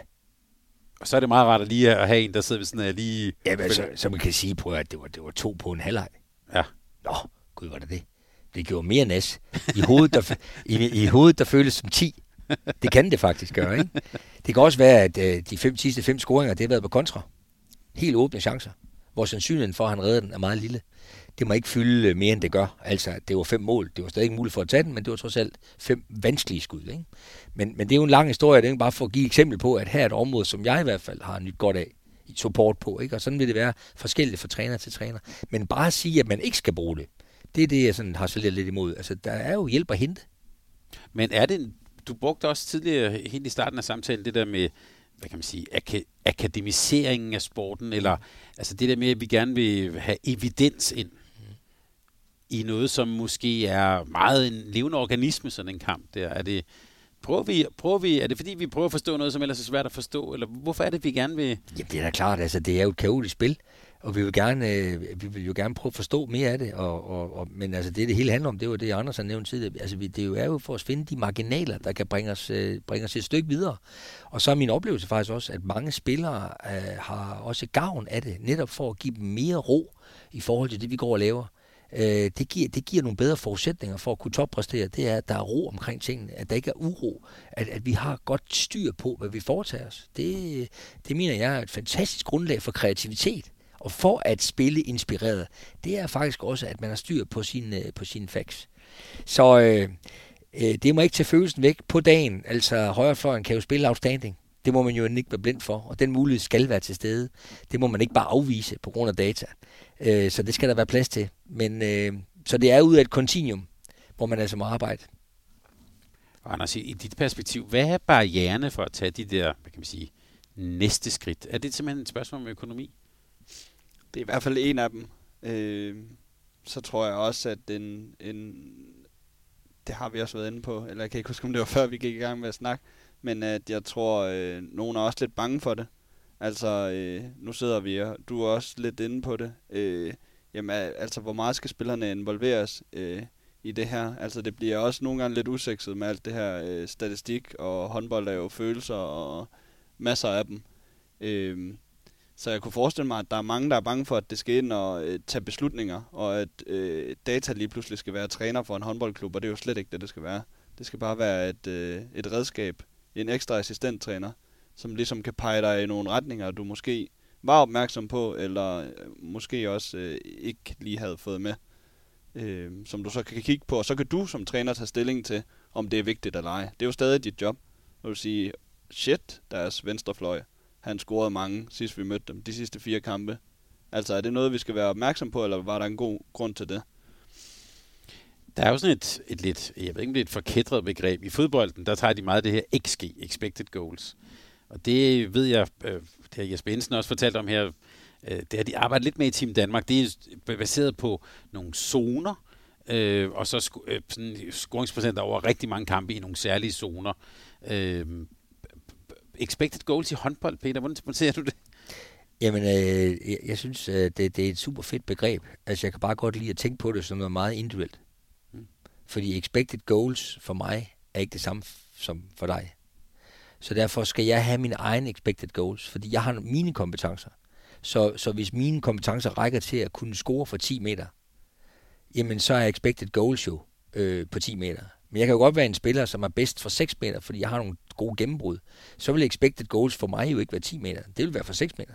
Og så er det meget rart at lige at have en, der sidder ved sådan her lige... Ja, men så, så man kan sige på, at det var, det var to på en halvleg. Ja. Nå, gud, var det det? Det gjorde mere næs. I hovedet, der, i, i hovedet, der føles som 10. Det kan det faktisk gøre, ikke? Det kan også være, at øh, de fem sidste fem scoringer, det har været på kontra. Helt åbne chancer. hvor sandsynligheden for, at han redder den, er meget lille. Det må ikke fylde øh, mere, end det gør. Altså, det var fem mål. Det var stadig ikke muligt for at tage den, men det var trods alt fem vanskelige skud. Ikke? Men, men det er jo en lang historie. Det er bare for at give et eksempel på, at her er et område, som jeg i hvert fald har nyt godt af support på. Ikke? Og sådan vil det være forskelligt fra træner til træner. Men bare at sige, at man ikke skal bruge det, det er det, jeg sådan har så lidt imod. Altså, der er jo hjælp at hente. Men er det en, du brugte også tidligere, helt i starten af samtalen, det der med, hvad kan man sige, ak- akademiseringen af sporten, eller altså det der med, at vi gerne vil have evidens ind i noget, som måske er meget en levende organisme, sådan en kamp der. Er det, prøver vi, prøver vi, er det fordi, vi prøver at forstå noget, som ellers er svært at forstå, eller hvorfor er det, vi gerne vil... Jamen, det er da klart, altså det er jo et kaotisk spil, og vi vil, gerne, øh, vi vil jo gerne prøve at forstå mere af det, og, og, og, men altså det, det hele handler om, det var det, Anders har nævnt tidligere, altså vi, det er jo for at finde de marginaler, der kan bringe os, øh, bringe os et stykke videre. Og så er min oplevelse faktisk også, at mange spillere øh, har også gavn af det, netop for at give dem mere ro i forhold til det, vi går og laver øh, det, giver, det giver nogle bedre forudsætninger for at kunne toppræstere. Det er, at der er ro omkring tingene, at der ikke er uro, at, at vi har godt styr på, hvad vi foretager os. Det, det mener jeg er et fantastisk grundlag for kreativitet. Og for at spille inspireret, det er faktisk også, at man har styr på sine, øh, på sin facts. Så øh, øh, det må ikke tage følelsen væk på dagen. Altså højrefløjen kan jo spille outstanding. Det må man jo ikke være blind for, og den mulighed skal være til stede. Det må man ikke bare afvise på grund af data. Øh, så det skal der være plads til. Men, øh, så det er ud af et kontinuum, hvor man altså må arbejde. Anders, i dit perspektiv, hvad er barriererne for at tage de der, hvad kan man sige, næste skridt? Er det simpelthen et spørgsmål om økonomi? Det er i hvert fald en af dem. Øh, så tror jeg også, at den, en, det har vi også været inde på, eller jeg kan ikke huske, om det var før vi gik i gang med at snakke, men at jeg tror, øh, nogen er også lidt bange for det. Altså, øh, nu sidder vi, og du er også lidt inde på det. Øh, jamen, altså, hvor meget skal spillerne involveres øh, i det her? Altså, det bliver også nogle gange lidt usekset med alt det her øh, statistik, og håndbold er jo følelser, og masser af dem. Øh, så jeg kunne forestille mig, at der er mange, der er bange for, at det skal ind og øh, tage beslutninger, og at øh, data lige pludselig skal være træner for en håndboldklub, og det er jo slet ikke det, det skal være. Det skal bare være et, øh, et redskab, en ekstra assistenttræner, som ligesom kan pege dig i nogle retninger, du måske var opmærksom på, eller øh, måske også øh, ikke lige havde fået med, øh, som du så kan kigge på, og så kan du som træner tage stilling til, om det er vigtigt eller ej. Det er jo stadig dit job. Du vil sige, shit, deres venstrefløj, han scorede mange, sidst vi mødte dem, de sidste fire kampe. Altså, er det noget, vi skal være opmærksom på, eller var der en god grund til det? Der er jo sådan et, et lidt, jeg ved ikke, et forkædret begreb. I fodbolden, der tager de meget det her XG, Expected Goals. Og det ved jeg, øh, det har Jesper Jensen også fortalt om her, øh, det har de arbejdet lidt med i Team Danmark. Det er baseret på nogle zoner, øh, og så sk- øh, sådan scoringsprocenter over rigtig mange kampe i nogle særlige zoner. Øh, expected goals i håndbold, Peter, hvordan ser du det? Jamen, øh, jeg, jeg synes, øh, det, det er et super fedt begreb. Altså, jeg kan bare godt lide at tænke på det som noget meget individuelt. Mm. Fordi expected goals for mig er ikke det samme som for dig. Så derfor skal jeg have mine egne expected goals, fordi jeg har mine kompetencer. Så, så hvis mine kompetencer rækker til at kunne score for 10 meter, jamen så er expected goals jo øh, på 10 meter. Men jeg kan jo godt være en spiller, som er bedst for 6 meter, fordi jeg har nogle gode gennembrud. Så vil expected goals for mig jo ikke være 10 meter. Det vil være for 6 meter.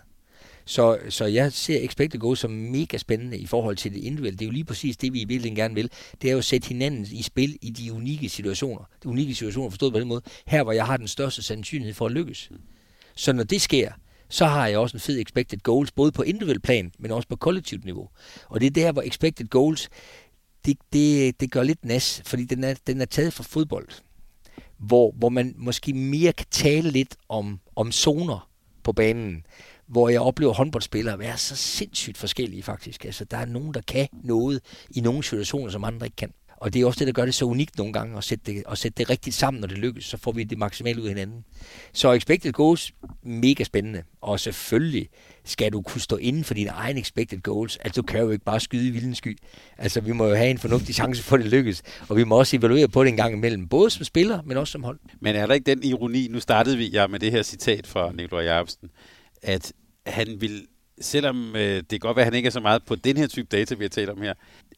Så, så jeg ser expected goals som mega spændende i forhold til det individuelle. Det er jo lige præcis det, vi i virkeligheden gerne vil. Det er jo at sætte hinanden i spil i de unikke situationer. De unikke situationer forstået på den måde. Her, hvor jeg har den største sandsynlighed for at lykkes. Så når det sker, så har jeg også en fed expected goals, både på individuel plan, men også på kollektivt niveau. Og det er der, hvor expected goals, det, det, det gør lidt nas, fordi den er, den er taget fra fodbold, hvor, hvor man måske mere kan tale lidt om, om zoner på banen, hvor jeg oplever håndboldspillere være så sindssygt forskellige faktisk. Altså, der er nogen, der kan noget i nogle situationer, som andre ikke kan. Og det er også det, der gør det så unikt nogle gange, at sætte det, at sætte det rigtigt sammen, når det lykkes, så får vi det maksimalt ud af hinanden. Så expected goals, mega spændende. Og selvfølgelig skal du kunne stå inden for dine egne expected goals. Altså, du kan jo ikke bare skyde i vilden sky. Altså, vi må jo have en fornuftig chance for, at det lykkes. Og vi må også evaluere på det en gang imellem, både som spiller, men også som hold. Men er der ikke den ironi, nu startede vi ja, med det her citat fra Nikolaj Jacobsen, at han vil, selvom øh, det kan godt være, at han ikke er så meget på den her type data, vi har talt om her,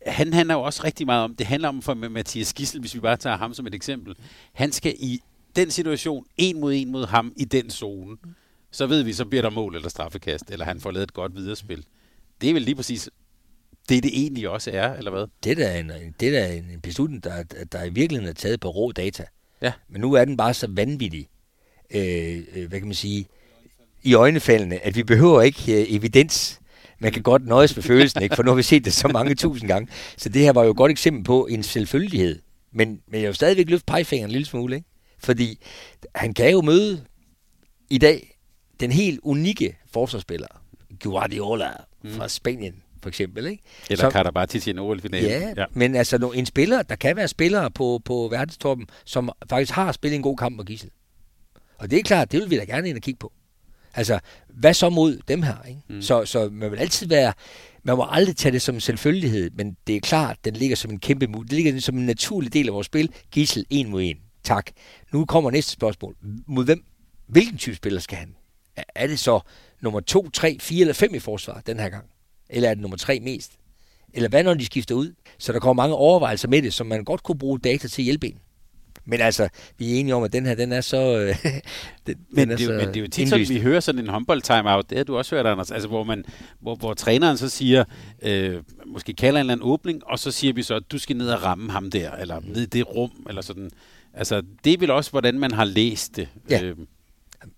han handler jo også rigtig meget om, det handler om for Mathias Gissel, hvis vi bare tager ham som et eksempel. Han skal i den situation, en mod en mod ham i den zone, så ved vi, så bliver der mål eller straffekast, eller han får lavet et godt viderespil. det er vel lige præcis det, det egentlig også er, eller hvad? Det er en, det er en beslutning, der, der i virkeligheden er taget på rå data. Ja. Men nu er den bare så vanvittig, øh, øh, hvad kan man sige, i øjnefaldene, at vi behøver ikke øh, evidens. Man kan godt nøjes med følelsen, ikke? for nu har vi set det så mange tusind gange. Så det her var jo et godt eksempel på en selvfølgelighed. Men, men jeg vil stadigvæk løfte pegefingeren en lille smule, ikke? fordi han kan jo møde i dag den helt unikke forsvarsspiller, Guardiola fra mm. Spanien, for eksempel. Ikke? Eller så, Karabatic i en OL-finale. Ja, ja, men altså en spiller, der kan være spillere på, på verdenstoppen, som faktisk har spillet en god kamp med Gissel. Og det er klart, det vil vi da gerne ind og kigge på. Altså, hvad så mod dem her? Ikke? Mm. Så, så man vil altid være, man må aldrig tage det som en selvfølgelighed, men det er klart, den ligger som en kæmpe det ligger som en naturlig del af vores spil. Gissel en mod en. Tak. Nu kommer næste spørgsmål. Mod hvem? Hvilken type spiller skal han? Er det så nummer 2, 3, 4 eller 5 i forsvaret den her gang? Eller er det nummer 3 mest? Eller hvad når de skifter ud? Så der kommer mange overvejelser med det, som man godt kunne bruge data til at hjælpe en. Men altså, vi er enige om, at den her, den er så... Øh, den, men, den det, er, men det er jo tit sådan, vi hører sådan en håndbold timeout, det har du også hørt, Anders, altså, hvor, man, hvor, hvor træneren så siger, øh, måske kalder en eller anden åbning, og så siger vi så, at du skal ned og ramme ham der, eller ned i det rum, eller sådan. Altså, det er vel også, hvordan man har læst det. Ja. Øh.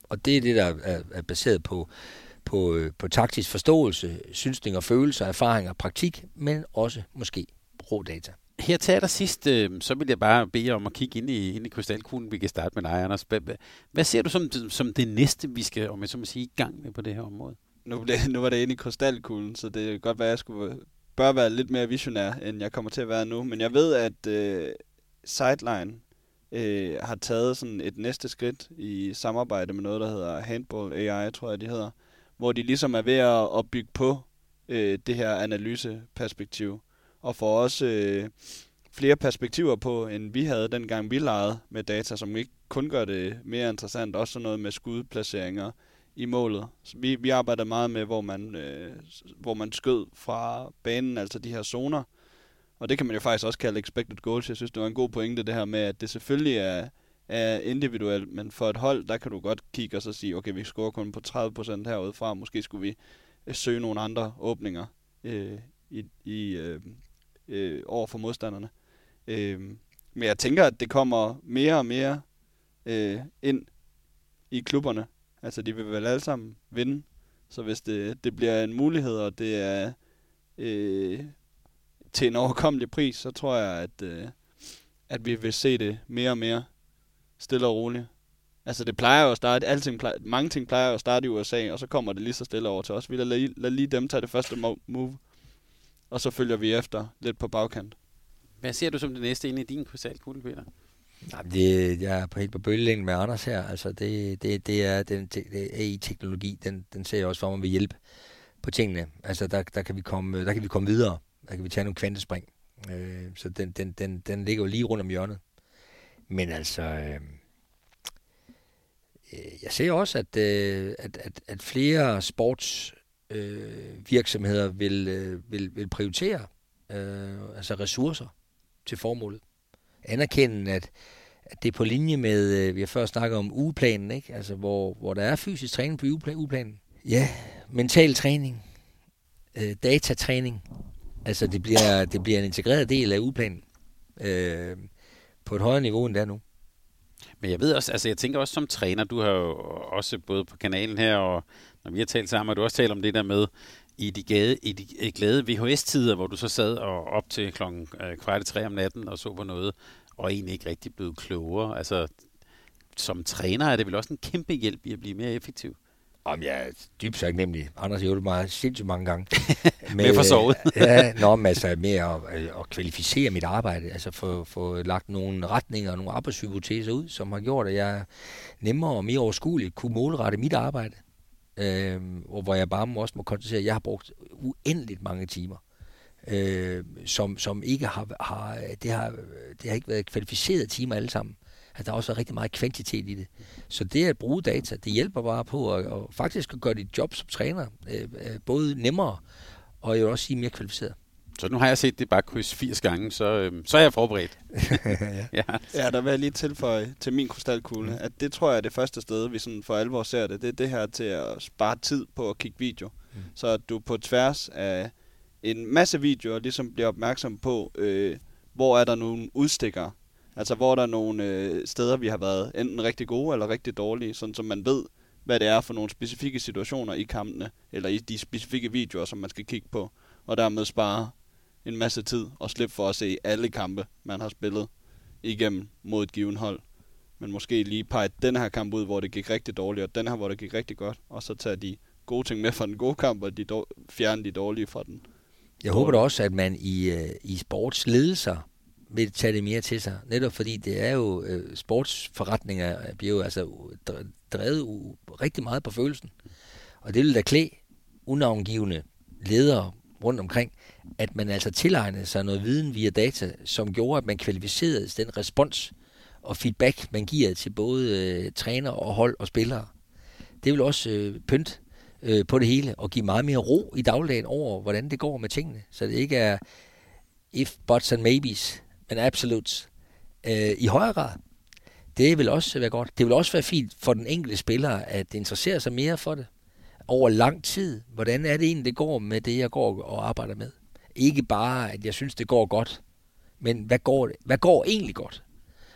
Og det er det, der er, er baseret på, på, øh, på taktisk forståelse, synsning og følelser, erfaringer, praktik, men også måske rå data. Her til allersidst, øh, så vil jeg bare bede jer om at kigge ind i, ind i krystalkuglen. Vi kan starte med dig, Anders. Hvad, hvad ser du som, som det næste, vi skal om jeg så må sige, i gang med på det her område? Nu, blev, nu var det inde i krystalkuglen, så det kan godt være, at jeg skulle, bør være lidt mere visionær, end jeg kommer til at være nu. Men jeg ved, at øh, Sideline øh, har taget sådan et næste skridt i samarbejde med noget, der hedder Handball AI, tror jeg, de hedder, hvor de ligesom er ved at, at bygge på øh, det her analyseperspektiv og får også øh, flere perspektiver på, end vi havde dengang vi legede med data, som ikke kun gør det mere interessant, også sådan noget med skudplaceringer i målet. Så vi, vi arbejder meget med, hvor man, øh, hvor man skød fra banen, altså de her zoner, og det kan man jo faktisk også kalde expected goals. Jeg synes, det var en god pointe, det her med, at det selvfølgelig er, er individuelt, men for et hold, der kan du godt kigge og så sige, okay, vi scorer kun på 30% herude fra, måske skulle vi øh, søge nogle andre åbninger øh, i, i, øh, øh, over for modstanderne. Øh, men jeg tænker, at det kommer mere og mere øh, ind i klubberne. Altså, de vil vel alle sammen vinde. Så hvis det, det bliver en mulighed, og det er øh, til en overkommelig pris, så tror jeg, at, øh, at vi vil se det mere og mere stille og roligt. Altså det plejer jo at starte, alting plejer, mange ting plejer jo at starte i USA, og så kommer det lige så stille over til os. Vi lader lige, lad lige dem tage det første move og så følger vi efter lidt på bagkant. Hvad ser du som det næste ind i din krystalkugle, Peter? Nej, det, jeg er på helt på bølgelængden med Anders her. Altså det, det, det er den det AI-teknologi, den, den ser jeg også for mig vil hjælpe på tingene. Altså der, der, kan vi komme, der kan vi komme videre. Der kan vi tage nogle kvantespring. Øh, så den, den, den, den ligger jo lige rundt om hjørnet. Men altså, øh, jeg ser også, at, øh, at, at, at flere sports øh, virksomheder vil, øh, vil, vil prioritere øh, altså ressourcer til formålet. Anerkende, at, at det er på linje med, øh, vi har før snakket om ugeplanen, ikke? Altså, hvor, hvor der er fysisk træning på ugeplanen. Ja, mental træning, øh, datatræning. Altså, det bliver, det bliver en integreret del af ugeplanen øh, på et højere niveau end der nu. Men jeg ved også, altså jeg tænker også som træner, du har jo også både på kanalen her og når vi har talt sammen, har du også talt om det der med, i de, gade, i de glade VHS-tider, hvor du så sad og op til klokken øh, kvart tre om natten og så på noget, og egentlig ikke rigtig blev klogere. Altså, som træner er det vel også en kæmpe hjælp i at blive mere effektiv? Om jeg er dybt sagt nemlig. Anders hjulpet mig sindssygt mange gange. med, med for sovet. ja, nå, men altså med at, at kvalificere mit arbejde. Altså få, få lagt nogle retninger og nogle arbejdshypoteser ud, som har gjort, at jeg nemmere og mere overskueligt kunne målrette mit arbejde øh, og hvor jeg bare også må konstatere, at jeg har brugt uendeligt mange timer, øh, som, som ikke har, har, det har, det har ikke været kvalificerede timer alle sammen. At der også været rigtig meget kvantitet i det. Så det at bruge data, det hjælper bare på at, at faktisk at gøre dit job som træner øh, øh både nemmere og jeg vil også sige mere kvalificeret. Så nu har jeg set det bare kryds 80 gange, så, øh, så er jeg forberedt. ja. ja. Ja, der vil jeg lige tilføje til min krystalkugle, mm. at det tror jeg er det første sted, vi sådan for alvor ser det. Det er det her til at spare tid på at kigge video. Mm. Så at du på tværs af en masse videoer ligesom bliver opmærksom på, øh, hvor er der nogle udstikkere. Altså hvor er nogle øh, steder, vi har været enten rigtig gode eller rigtig dårlige, sådan som man ved, hvad det er for nogle specifikke situationer i kampene, eller i de specifikke videoer, som man skal kigge på, og dermed spare en masse tid og slippe for at se alle kampe, man har spillet igennem mod et given hold. Men måske lige pege den her kamp ud, hvor det gik rigtig dårligt, og den her, hvor det gik rigtig godt, og så tage de gode ting med fra den gode kamp, og de fjerne de dårlige fra den. Jeg håber da også, at man i, øh, i sportsledelser vil tage det mere til sig. Netop fordi det er jo, uh, sportsforretninger bliver jo altså drevet rigtig meget på følelsen. Og det vil da klæde unavngivende ledere rundt omkring, at man altså tilegnede sig noget viden via data, som gjorde, at man kvalificerede den respons og feedback, man giver til både øh, træner og hold og spillere. Det vil også øh, pynt øh, på det hele og give meget mere ro i dagligdagen over, hvordan det går med tingene. Så det ikke er if, buts and maybes, men absolut øh, i højere grad. Det vil også være godt. Det vil også være fint for den enkelte spiller at interessere sig mere for det over lang tid. Hvordan er det egentlig, det går med det, jeg går og arbejder med? Ikke bare, at jeg synes, det går godt, men hvad går, det? hvad går egentlig godt?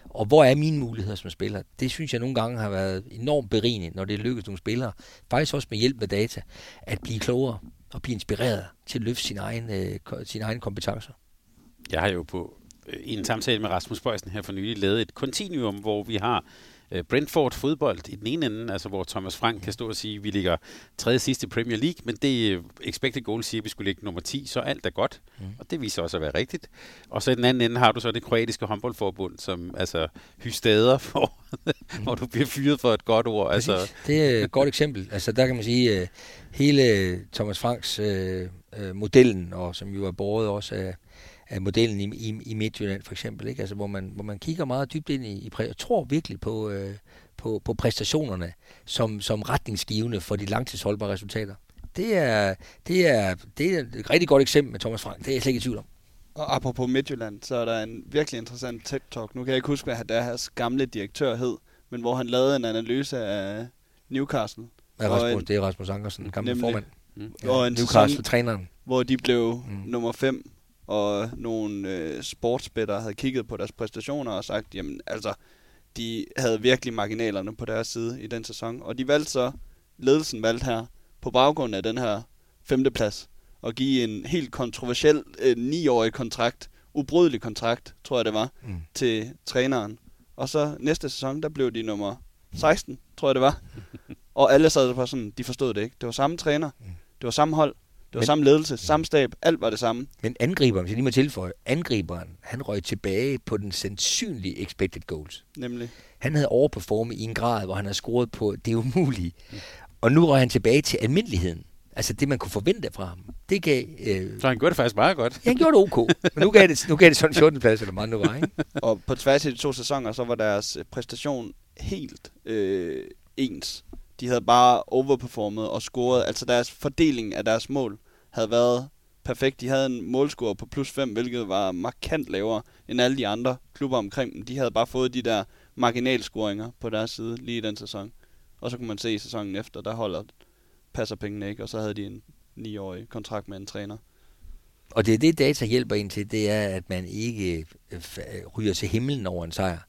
Og hvor er mine muligheder som spiller? Det synes jeg nogle gange har været enormt berigende, når det lykkes nogle spillere, faktisk også med hjælp med data, at blive klogere og blive inspireret til at løfte sine egne, øh, sine egne kompetencer. Jeg har jo på i en samtale med Rasmus Bøjsen her for nylig lavet et kontinuum, hvor vi har Øh, Brentford fodbold i den ene ende, altså hvor Thomas Frank kan stå og sige, at vi ligger tredje sidste i Premier League, men det øh, expected goal siger, at vi skulle ligge nummer 10, så alt er godt, mm. og det viser også at være rigtigt. Og så i den anden ende har du så det kroatiske håndboldforbund, som altså hystader for, mm. hvor du bliver fyret for et godt ord. Altså. Det er et godt eksempel. Altså der kan man sige, hele Thomas Franks modellen, og som jo er båret også af af modellen i, i, i Midtjylland for eksempel, ikke? Altså, hvor, man, hvor man kigger meget dybt ind i, i jeg tror virkelig på, øh, på, på præstationerne som, som retningsgivende for de langtidsholdbare resultater. Det er, det, er, det er et rigtig godt eksempel med Thomas Frank, det er jeg slet ikke i tvivl om. Og apropos Midtjylland, så er der en virkelig interessant TED-talk. Nu kan jeg ikke huske, hvad deres gamle direktør hed, men hvor han lavede en analyse af Newcastle. Ja, Rasmus, en, det er Rasmus Ankersen, gamle nemlig, formand. Mm. Ja, og en Newcastle-træneren. Hvor de blev mm. nummer 5 og nogle øh, sportsbætter havde kigget på deres præstationer og sagt, jamen altså, de havde virkelig marginalerne på deres side i den sæson. Og de valgte så, ledelsen valgte her, på baggrund af den her femteplads, at give en helt kontroversiel øh, 9-årig kontrakt, ubrydelig kontrakt, tror jeg det var, mm. til træneren. Og så næste sæson, der blev de nummer 16, tror jeg det var. og alle sad på sådan, de forstod det ikke. Det var samme træner, mm. det var samme hold, det var men, samme ledelse, samme stab, alt var det samme. Men angriberen, hvis jeg lige må tilføje, angriberen, han røg tilbage på den sandsynlige expected goals. Nemlig? Han havde overperformet i en grad, hvor han havde scoret på det umulige. Mm. Og nu røg han tilbage til almindeligheden. Altså det, man kunne forvente fra ham. Det gav... Øh... Så han gjorde det faktisk meget godt. Ja, han gjorde det ok. Men nu gav det, nu gav det sådan en 14. plads, eller meget nu var, ikke? Og på tværs af de to sæsoner, så var deres præstation helt øh, ens. De havde bare overperformet og scoret. Altså deres fordeling af deres mål havde været perfekt. De havde en målscore på plus 5, hvilket var markant lavere end alle de andre klubber omkring dem. De havde bare fået de der marginalscoringer på deres side lige i den sæson. Og så kunne man se i sæsonen efter, der holder passer pengene ikke, og så havde de en 9-årig kontrakt med en træner. Og det er det, data hjælper ind til, det er, at man ikke øh, ryger til himlen over en sejr,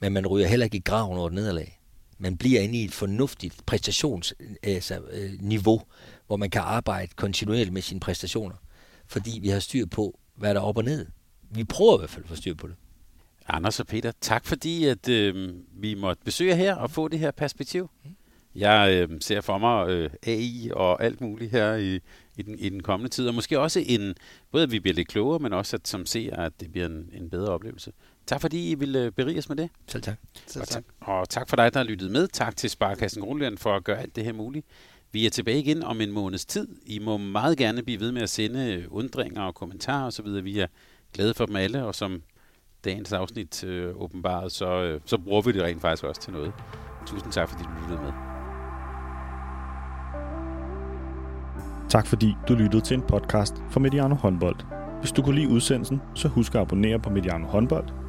men man ryger heller ikke i graven over et nederlag. Man bliver inde i et fornuftigt præstationsniveau, altså, øh, hvor man kan arbejde kontinuerligt med sine præstationer, fordi vi har styr på, hvad der er op og ned. Vi prøver i hvert fald at få styr på det. Anders og Peter, tak fordi at øh, vi måtte besøge her og få det her perspektiv. Jeg øh, ser for mig øh, AI og alt muligt her i, i, den, i den kommende tid, og måske også en, både at vi bliver lidt klogere, men også at som ser, at det bliver en, en bedre oplevelse. Tak fordi I ville øh, berige os med det. Selv tak. Selv tak. Og, og tak for dig, der har lyttet med. Tak til Sparkassen Grundland for at gøre alt det her muligt. Vi er tilbage igen om en måneds tid. I må meget gerne blive ved med at sende undringer og kommentarer osv. Vi er glade for dem alle, og som dagens afsnit øh, åbenbart, så, øh, så bruger vi det rent faktisk også til noget. Tusind tak, fordi du lyttede med. Tak fordi du lyttede til en podcast fra Mediano Håndbold. Hvis du kunne lide udsendelsen, så husk at abonnere på Mediano Håndbold,